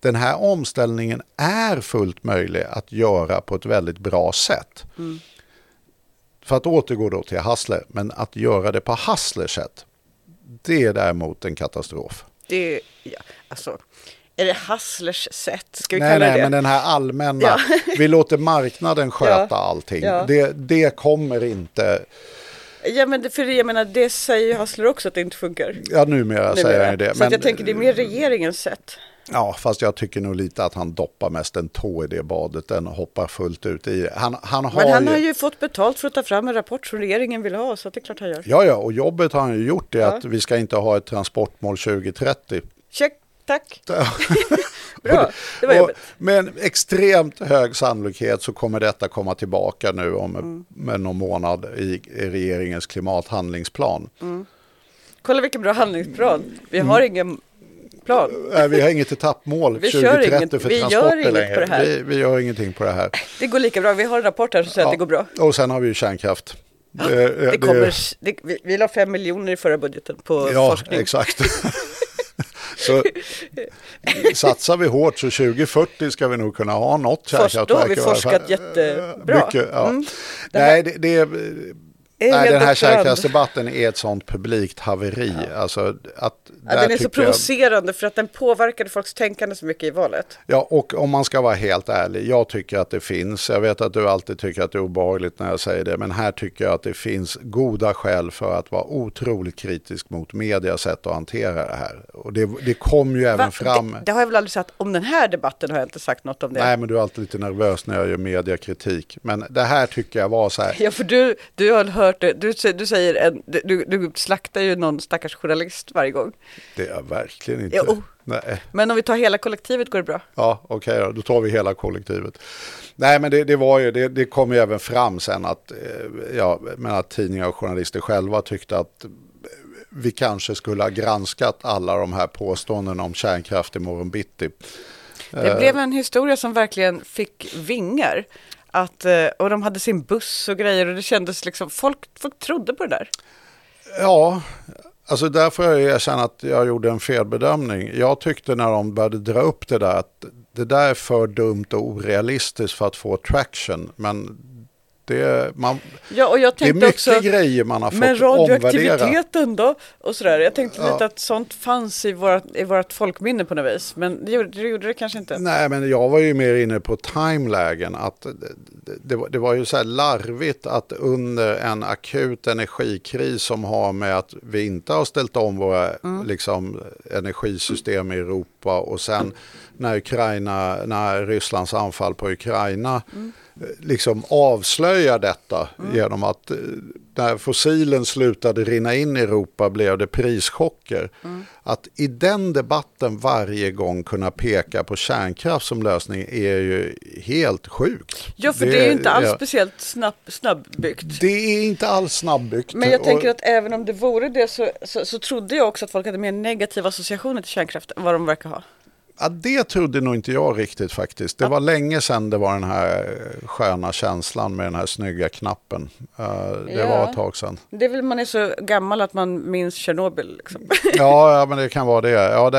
den här omställningen är fullt möjlig att göra på ett väldigt bra sätt. För att återgå då till Hassler, men att göra det på Hasslers sätt, det är däremot en katastrof. Det, ja, alltså, är det Hasslers sätt? Ska vi Nej, kalla nej, det men den här allmänna, Ja. vi låter marknaden sköta Ja. allting. Ja. Det, det kommer inte, Ja, men det, för jag menar, det säger ju Hassler också att det inte funkar. ja numera, säger numera. han ju det. Så att jag tänker det är mer regeringens sätt. Ja, fast jag tycker nog lite att han doppar mest en tå i det badet än hoppar fullt ut i det. Han, han har Men han ju... har ju fått betalt för att ta fram en rapport som regeringen vill ha, så det är klart han gör. Ja, ja, och jobbet har han ju gjort det Ja. att vi ska inte ha ett transportmål 2030. Check, tack. Bra, det var jobbigt. Med en extremt hög sannolikhet så kommer detta komma tillbaka nu om Mm. med någon månad i, regeringens klimathandlingsplan. Kolla vilken bra handlingsplan. Vi har ingen plan. Nej, vi har inget etappmål Vi 2030 kör inget- för vi gör transporter inget längre. på det här. Vi, vi gör ingenting på det här. Det går lika bra. Vi har en rapport här som säger att det går bra. Och sen har vi ju kärnkraft. Det, Det kommer, det, vi, vi la fem miljoner i förra budgeten på Ja, forskning. exakt. så satsar vi hårt så 2040 ska vi nog kunna ha något Först då har kärnkraftverk. vi forskat jättebra. Mycket, ja. Mm. Det Nej, det, det är... Det är Nej, den här kärnkraftsdebatten är ett sånt publikt haveri. Alltså, att, Ja, den är så tycker jag- provocerande för att den påverkade folks tänkande så mycket i valet. Ja, och om man ska vara helt ärlig, jag tycker att det finns, jag vet att du alltid tycker att det är obehagligt när jag säger det, men här tycker jag att det finns goda skäl för att vara otroligt kritisk mot medias sätt att hantera det här. Och det, det kom ju även Va? fram. Det, det har jag väl aldrig sagt. Om den här debatten har jag inte sagt något om det. Nej, men du är alltid lite nervös när jag gör mediakritik. Men det här tycker jag var så här. Ja, för du, du har hört det. Du, du säger en, du, du, slaktar ju någon stackars journalist varje gång. Det är jag verkligen inte. Jo. Nej. Men om vi tar hela kollektivet går det bra. Ja, okej då, då tar vi hela kollektivet. Nej, men det, det var ju, det, det kom ju även fram sen att, eh, ja, men att tidningar och journalister själva tyckte att eh, vi kanske skulle ha granskat alla de här påståendena om kärnkraft imorgon bitti. Det blev en historia som verkligen fick vingar. Att, eh, och de hade sin buss och grejer och det kändes liksom, folk, folk trodde på det där. Ja, Alltså där får jag erkänna att jag gjorde en felbedömning. Jag tyckte när de började dra upp det där att det där är för dumt och orealistiskt för att få traction. Men det, man, Ja, och jag det är mycket också, grejer man har fått men omvärdera. radioaktiviteten då? Och sådär. Jag tänkte Ja. lite att sånt fanns i vårt, i vårt folkminne på något vis. Men det gjorde det, gjorde det kanske inte. Nej, men jag var ju mer inne på timelägen. Att det, det, var, det var ju så här larvigt att under en akut energikris som har med att vi inte har ställt om våra liksom, energisystem i Europa och sen när Ukraina, när Rysslands anfall på Ukraina eh, liksom avslöjar detta genom att eh, när fossilen slutade rinna in i Europa blev det prischocker. Att i den debatten varje gång kunna peka på kärnkraft som lösning är ju helt sjukt. Ja, för det, är ju inte alls ja, speciellt snabb, snabbbyggt. Det är inte alls snabbbyggt. Men jag tänker att även om det vore det så, så, så trodde jag också att folk hade mer negativa associationer till kärnkraft än vad de verkar ha. Ja, det trodde nog inte jag riktigt faktiskt. Det var länge sedan det var den här sköna känslan med den här snygga knappen. Eh, det Ja. var ett tag sedan. Det är väl man är så gammal att man minns Tjernobyl. Liksom. Ja, ja, men det kan vara det. Ja, det,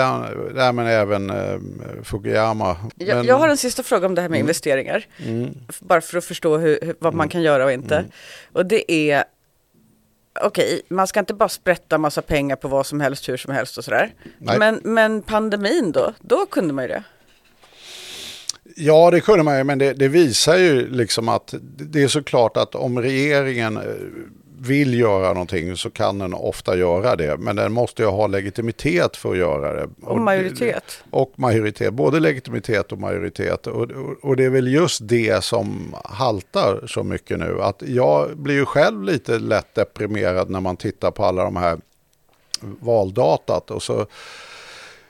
det men även eh, Fukuyama. Jag, Men- jag har en sista fråga om det här med investeringar. F- Bara för att förstå hur, vad man kan göra och inte. Och det är, okej, man ska inte bara sprätta massa pengar på vad som helst, hur som helst och sådär. Nej. Men, men pandemin då, då kunde man ju det. Ja, det kunde man ju, men det, det visar ju liksom att det är såklart att om regeringen eh, vill göra någonting så kan den ofta göra det. Men den måste ju ha legitimitet för att göra det. Och majoritet. Och majoritet, både legitimitet och majoritet. Och, och, och det är väl just det som haltar så mycket nu. Att jag blir ju själv lite lätt deprimerad när man tittar på alla de här valdatat. Och så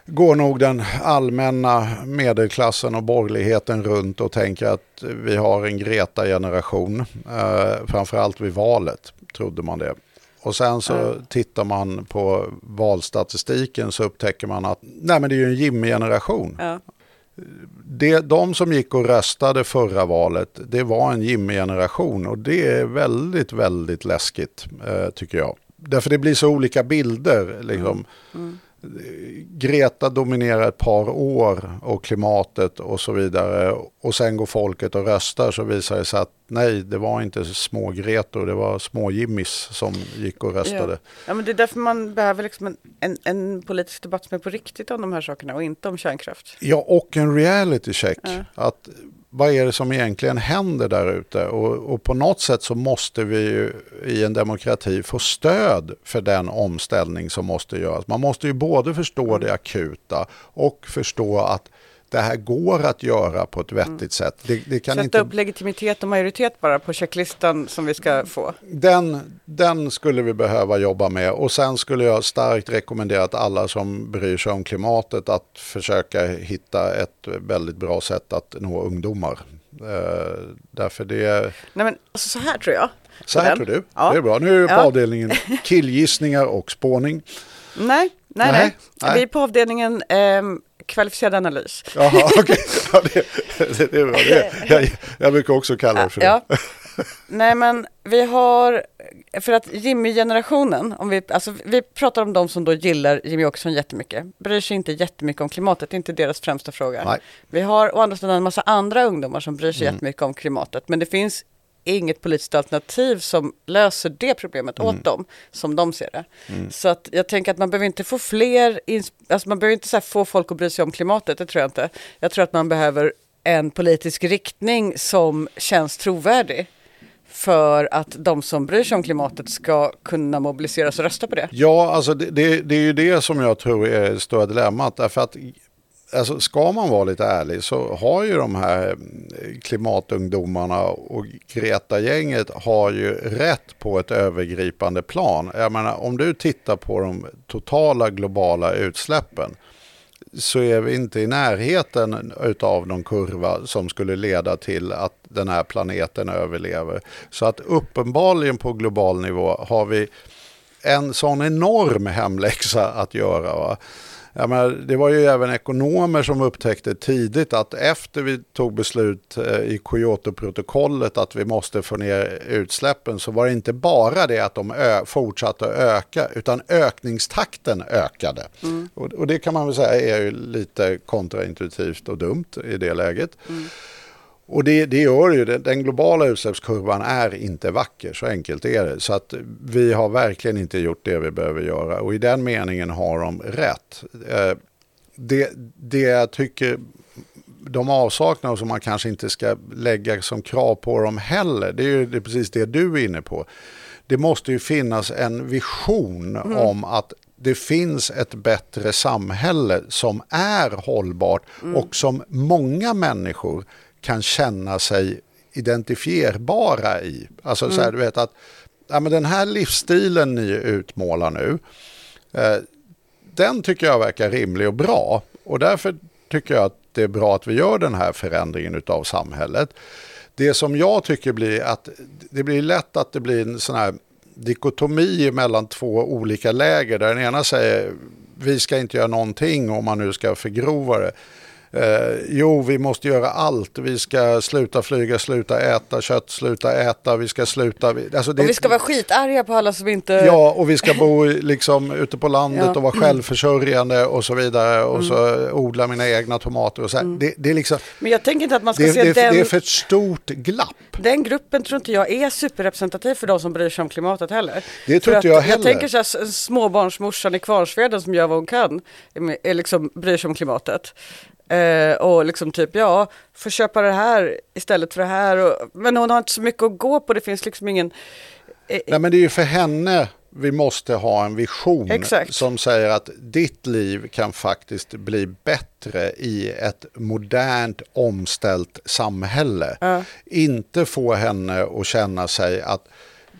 går nog den allmänna medelklassen och borgerligheten runt och tänker att vi har en Greta-generation. Eh, framförallt vid valet trodde man det. Och sen så tittar man på valstatistiken så upptäcker man att nej men det är ju en Jimmy-generation. Ja. Det, de som gick och röstade förra valet, det var en Jimmy-generation och det är väldigt, väldigt läskigt eh, tycker jag. Därför det blir så olika bilder. Liksom. Greta dominerar ett par år och klimatet och så vidare. Och sen går folket och röstar så visar det sig att nej, det var inte små Gretor, det var små Jimmys som gick och röstade. Ja. ja, men det är därför man behöver liksom en, en, en politisk debatt som är på riktigt om de här sakerna och inte om kärnkraft. Ja, och en reality check. Ja. Att vad är det som egentligen händer där ute? Och, och på något sätt så måste vi ju i en demokrati få stöd för den omställning som måste göras. Man måste ju både förstå det akuta och förstå att det här går att göra på ett vettigt sätt. Det, det kan Sätta inte, upp legitimitet och majoritet bara på checklistan som vi ska få. den, den skulle vi behöva jobba med och sen skulle jag starkt rekommendera att alla som bryr sig om klimatet att försöka hitta ett väldigt bra sätt att nå ungdomar. Eh, därför det Nej men alltså så här tror jag. Så här Den. tror du? Ja. Det är bra. Nu är vi på Ja. avdelningen killgissningar och spåning. Nej, nej, nej. Nej. Vi är på avdelningen ehm, kvalificerad analys. Jaha, okej. Ja, det, det, det. Det, jag, jag brukar också kalla det för det. Ja. Nej men vi har, för att Jimmy-generationen, om vi, alltså vi pratar om de som då gillar Jimmy Åkesson jättemycket, bryr sig inte jättemycket om klimatet, det är inte deras främsta fråga. Nej. Vi har å andra sidan en massa andra ungdomar som bryr sig jättemycket om klimatet, men det finns inget politiskt alternativ som löser det problemet åt dem, som de ser det. Så att jag tänker att man behöver inte få fler, alltså man behöver inte få folk att bry sig om klimatet, det tror jag inte. Jag tror att man behöver en politisk riktning som känns trovärdig för att de som bryr sig om klimatet ska kunna mobiliseras och rösta på det. Ja, alltså det, det, det är ju det som jag tror är det stora dilemmat. Därför att alltså, ska man vara lite ärlig så har ju de här eh, klimatungdomarna och Greta-gänget har ju rätt på ett övergripande plan. Jag menar, om du tittar på de totala globala utsläppen så är vi inte i närheten av någon kurva som skulle leda till att den här planeten överlever. Så att uppenbarligen på global nivå har vi en sån enorm hemläxa att göra. Va? Jag menar, det var ju även ekonomer som upptäckte tidigt att efter vi tog beslut eh, i Kyotoprotokollet att vi måste få ner utsläppen så var det inte bara det att de fortsatte att öka utan ökningstakten ökade. Och, och det kan man väl säga är ju lite kontraintuitivt och dumt i det läget. Och det, det gör ju. Den globala utsläppskurvan är inte vacker, så enkelt är det. Så att vi har verkligen inte gjort det vi behöver göra och i den meningen har de rätt. Eh, Det, det jag tycker de avsaknar och som man kanske inte ska lägga som krav på dem heller, det är ju det är precis det du är inne på. Det måste ju finnas en vision om att det finns ett bättre samhälle som är hållbart och som många människor kan känna sig identifierbara i. Alltså så här, du vet att ja, men den här livsstilen ni utmålar nu, eh, den tycker jag verkar rimlig och bra. Och därför tycker jag att det är bra att vi gör den här förändringen av samhället. Det som jag tycker blir att det blir lätt att det blir en sån här dikotomi mellan två olika läger där den ena säger vi ska inte göra någonting om man nu ska förgrova det. Eh, jo, vi måste göra allt. Vi ska sluta flyga, sluta äta kött, sluta äta, vi ska sluta... Alltså det, Och vi ska vara skitarga på alla som inte... Ja, och vi ska bo liksom ute på landet Ja. och vara självförsörjande och så vidare och så odla mina egna tomater och så här. Det, det, är liksom, Men jag tänker inte att man ska det, se det, den, det är för ett stort glapp. den gruppen tror inte jag är superrepresentativ för de som bryr sig om klimatet heller. Det tror inte jag heller. Jag tänker så här, småbarnsmorsan i Kvarnsveden som gör vad hon kan, är liksom, bryr sig om klimatet. Eh, och liksom typ, ja, får köpa det här istället för det här. Och, men hon har inte så mycket att gå på, det finns liksom ingen... Nej, men det är ju för henne vi måste ha en vision Exakt. som säger att ditt liv kan faktiskt bli bättre i ett modernt omställt samhälle. Inte få henne att känna sig att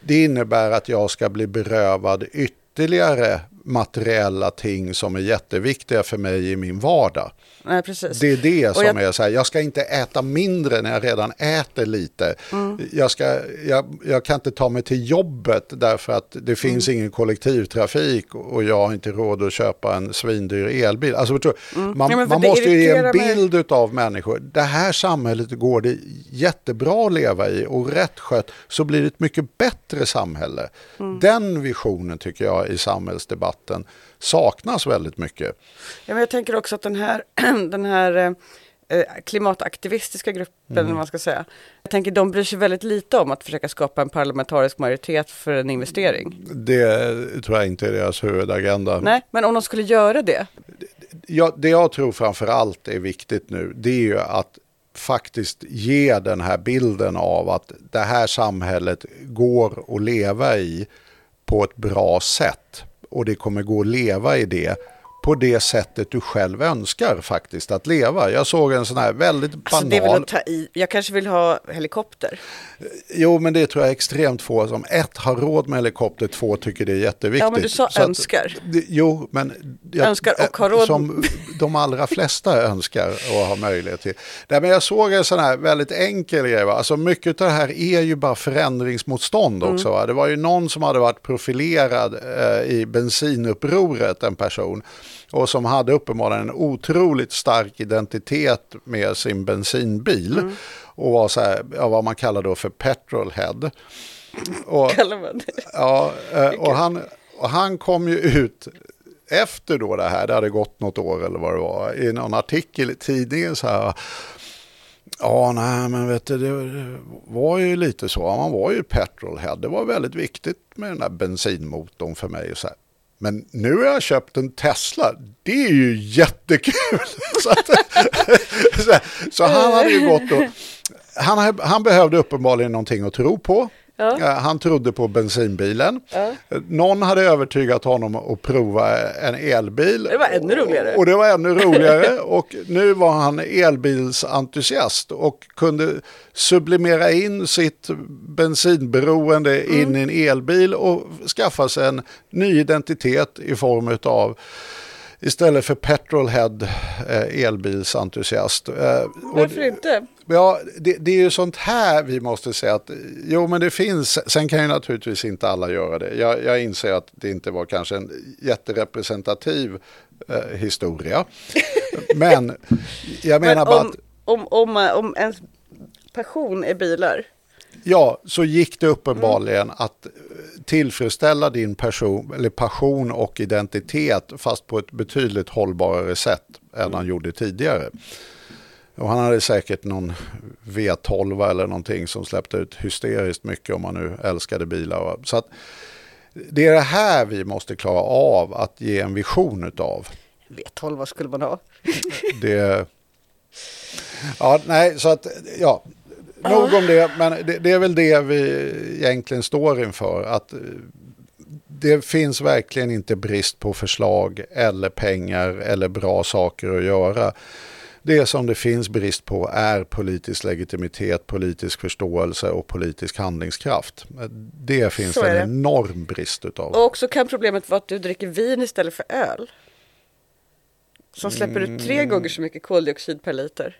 det innebär att jag ska bli berövad ytterligare materiella ting som är jätteviktiga för mig i min vardag. Nej, precis. Det är det som jag- är så här, jag ska inte äta mindre när jag redan äter lite. Jag, ska, jag, jag kan inte ta mig till jobbet därför att det finns ingen kollektivtrafik och jag har inte råd att köpa en svindyr elbil. Alltså, du? man Ja, man måste ju ge en irriterar mig. bild av människor. Det här samhället går det jättebra att leva i och rätt skött så blir det ett mycket bättre samhälle. Mm. Den visionen tycker jag i samhällsdebatten saknas väldigt mycket. Ja, men jag tänker också att den här, den här eh, eh, klimataktivistiska gruppen, Mm. man ska säga, jag tänker de bryr sig väldigt lite om att försöka skapa en parlamentarisk majoritet för en investering. Det tror jag inte är deras huvudagenda. Nej, men om de skulle göra det, Ja, det jag tror framför allt är viktigt nu, det är ju att faktiskt ge den här bilden av att det här samhället går att leva i på ett bra sätt. Och det kommer gå att leva i det på det sättet du själv önskar faktiskt att leva. Jag såg en sån här väldigt alltså banal... det är väl att ta i. Jag kanske vill ha helikopter. Jo, men det tror jag är extremt få som ett har råd med helikopter, två tycker det är jätteviktigt. Ja, men du sa Så att- önskar. det, jo, men... jag- Önskar och har råd. Som de allra flesta önskar och har möjlighet till. Nej, men jag såg en sån här väldigt enkel grej. Va? Alltså mycket av det här är ju bara förändringsmotstånd också. Mm. Det var ju någon som hade varit profilerad eh, i bensinupproret, en person. Och som hade uppenbarligen en otroligt stark identitet med sin bensinbil. Mm. Och var så här, ja, vad man kallar då för petrolhead. Och. Ja, eh, och han, och han kom ju ut efter då det här, det hade gått något år eller vad det var, i någon artikel i tidningen så här. Ja, nej, men vet du, det var ju lite så. Man var ju petrolhead. Det var väldigt viktigt med den där bensinmotorn för mig. Och så här. Men nu har jag köpt en Tesla. Det är ju jättekul. så, att, så, så han hade ju gått och... Han, han behövde uppenbarligen någonting att tro på. Ja. Eh, Han trodde på bensinbilen. Eh, Någon hade övertygat honom att prova en elbil. Det var ännu roligare. Och det var ännu roligare. och nu var han elbilsentusiast och kunde sublimera in sitt bensinberoende Mm. in i en elbil och skaffa sig en ny identitet i form av istället för petrolhead eh, elbilsentusiast. Eh, Varför inte? Ja, det, det är ju sånt här vi måste säga att jo men det finns, sen kan ju naturligtvis inte alla göra det. Jag, jag inser att det inte var kanske en jätterepresentativ eh, historia. Men jag menar Men bara om, att om, om, eh, om ens passion är bilar. Ja, så gick det uppenbarligen att eh, tillfredsställa din person, eller passion och identitet fast på ett betydligt hållbarare sätt än han gjorde tidigare. Och han hade säkert någon V12 eller någonting som släppte ut hysteriskt mycket om man nu älskade bilar. Så att det är det här vi måste klara av att ge en vision utav. V12, vad skulle man ha? Det... Ja, nej, så att, ja. Nog om det, men det, det är väl det vi egentligen står inför. Att eh, det finns verkligen inte brist på förslag eller pengar eller bra saker att göra. Det som det finns brist på är politisk legitimitet, politisk förståelse och politisk handlingskraft. Det finns Så är en det. enorm brist utav. Och också kan problemet vara att du dricker vin istället för öl. Som släpper ut Mm. tre gånger så mycket koldioxid per liter.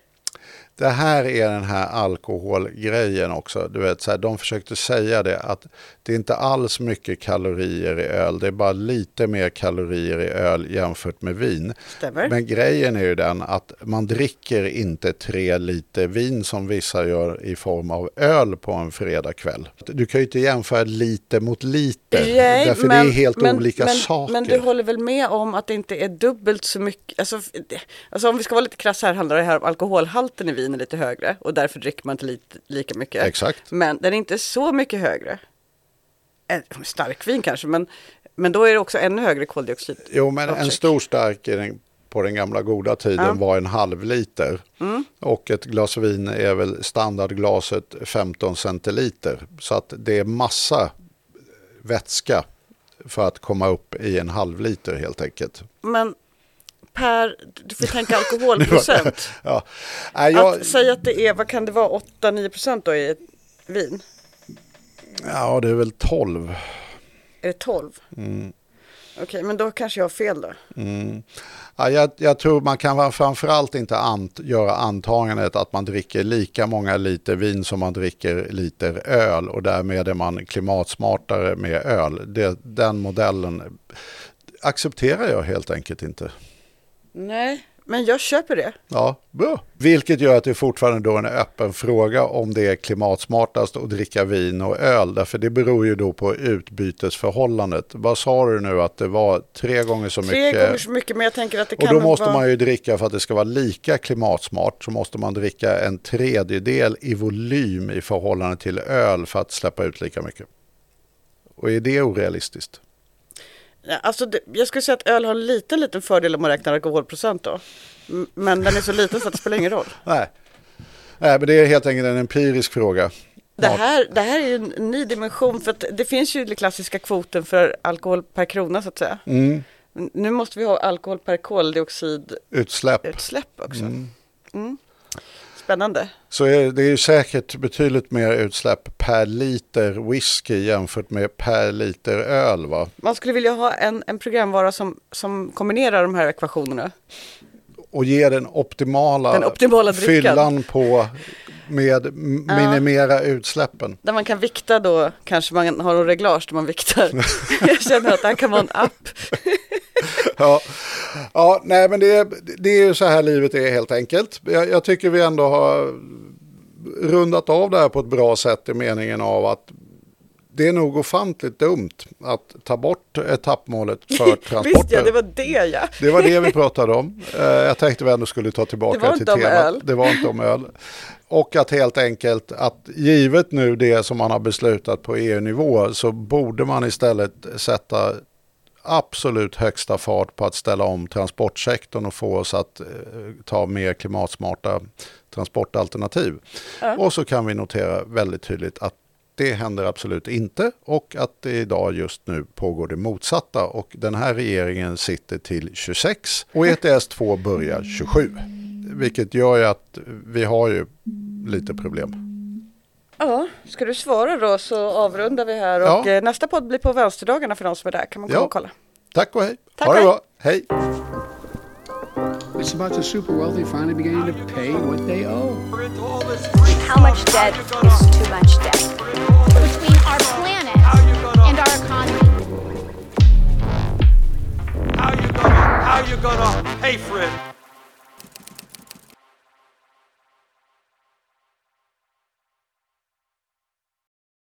Det här är den här alkoholgrejen också. Du vet, så här, de försökte säga det att det är inte alls mycket kalorier i öl. Det är bara lite mer kalorier i öl jämfört med vin. Stämmer. Men grejen är ju den att man dricker inte tre liter vin som vissa gör i form av öl på en fredagkväll. Du kan ju inte jämföra liter mot liter. Nej, därför det är helt olika men, saker. Men du håller väl med om att det inte är dubbelt så mycket, alltså, alltså om vi ska vara lite krass här handlar det här om alkoholhalten i vin är lite högre och därför dricker man inte lite, lika mycket. Exakt. Men den är inte så mycket högre. Starkvin kanske, men, men då är det också ännu högre koldioxid. Jo, men en stor stark på den gamla goda tiden Ja. Mm. var en halv liter. Och ett glas vin är väl standardglaset 15 centiliter. Så att det är massa vätska för att komma upp i en halv liter helt enkelt. Men per, du får tänka alkoholprocent. Ja. Nej, jag, Att säga att det är, vad kan det vara, 8-9 procent då i ett vin? ja, det är väl 12. Är det 12? Mm. Okej, men då kanske jag har fel då. Ja, jag, jag tror man kan framförallt inte ant, göra antagandet att man dricker lika många liter vin som man dricker liter öl och därmed är man klimatsmartare med öl. Det, den modellen accepterar jag helt enkelt inte. Nej, men jag köper det. Ja, bra. Vilket gör att det fortfarande då är en öppen fråga om det är klimatsmartast att dricka vin och öl. Därför det beror ju då på utbytesförhållandet. Vad sa du nu att det var tre gånger så Tre mycket? gånger så mycket, men jag tänker att det Och kan då väl måste vara... man ju dricka för att det ska vara lika klimatsmart så måste man dricka en tredjedel i volym i förhållande till öl för att släppa ut lika mycket. Och är det orealistiskt? Alltså det, jag skulle säga att öl har en liten, liten fördel om man räknar alkoholprocent då. Men den är så liten så att det spelar ingen roll. Nej. Nej, men det är helt enkelt en empirisk fråga. Det här, det här är ju en ny dimension för att det finns ju den klassiska kvoten för alkohol per krona så att säga. Mm. Nu måste vi ha alkohol per koldioxidutsläpp Utsläpp. också. Mm. Spännande. Så det är ju säkert betydligt mer utsläpp per liter whisky jämfört med per liter öl va? Man skulle vilja ha en, en programvara som, som kombinerar de här ekvationerna. Och ge den optimala, Den optimala fyllan på med minimera utsläppen. Där man kan vikta då, kanske man har en reglage där man viktar. jag känner att det här kan vara en app. Ja, ja nej men det, är- det är ju så här livet är helt enkelt. Jag, jag tycker vi ändå har rundat av det här på ett bra sätt i meningen av att det är nog ofantligt dumt att ta bort etappmålet för transporter. Visst ja, det var det ja. Det var det vi pratade om. Eh, Jag tänkte vi ändå skulle ta tillbaka Det var till temat. öl. Det var inte om öl. Och att helt enkelt att givet nu det som man har beslutat på EU-nivå så borde man istället sätta absolut högsta fart på att ställa om transportsektorn och få oss att eh, ta mer klimatsmarta transportalternativ. Och så kan vi notera väldigt tydligt att det händer absolut inte och att det idag just nu pågår det motsatta och den här regeringen sitter till 26 och ETS 2 börjar 27. Vilket gör ju att vi har ju lite problem. Ja, ska du svara då så avrundar vi här Ja. och eh, nästa podd blir på vänsterdagarna för de som är där. Kan man komma Ja. och kolla. Tack och hej. Tack, ha det hej. bra. Hej. It's about the super wealthy finally beginning to pay what they owe. How much debt is too much debt? Our planet How you gonna- and our economy. How you gonna? How you gonna pay for it?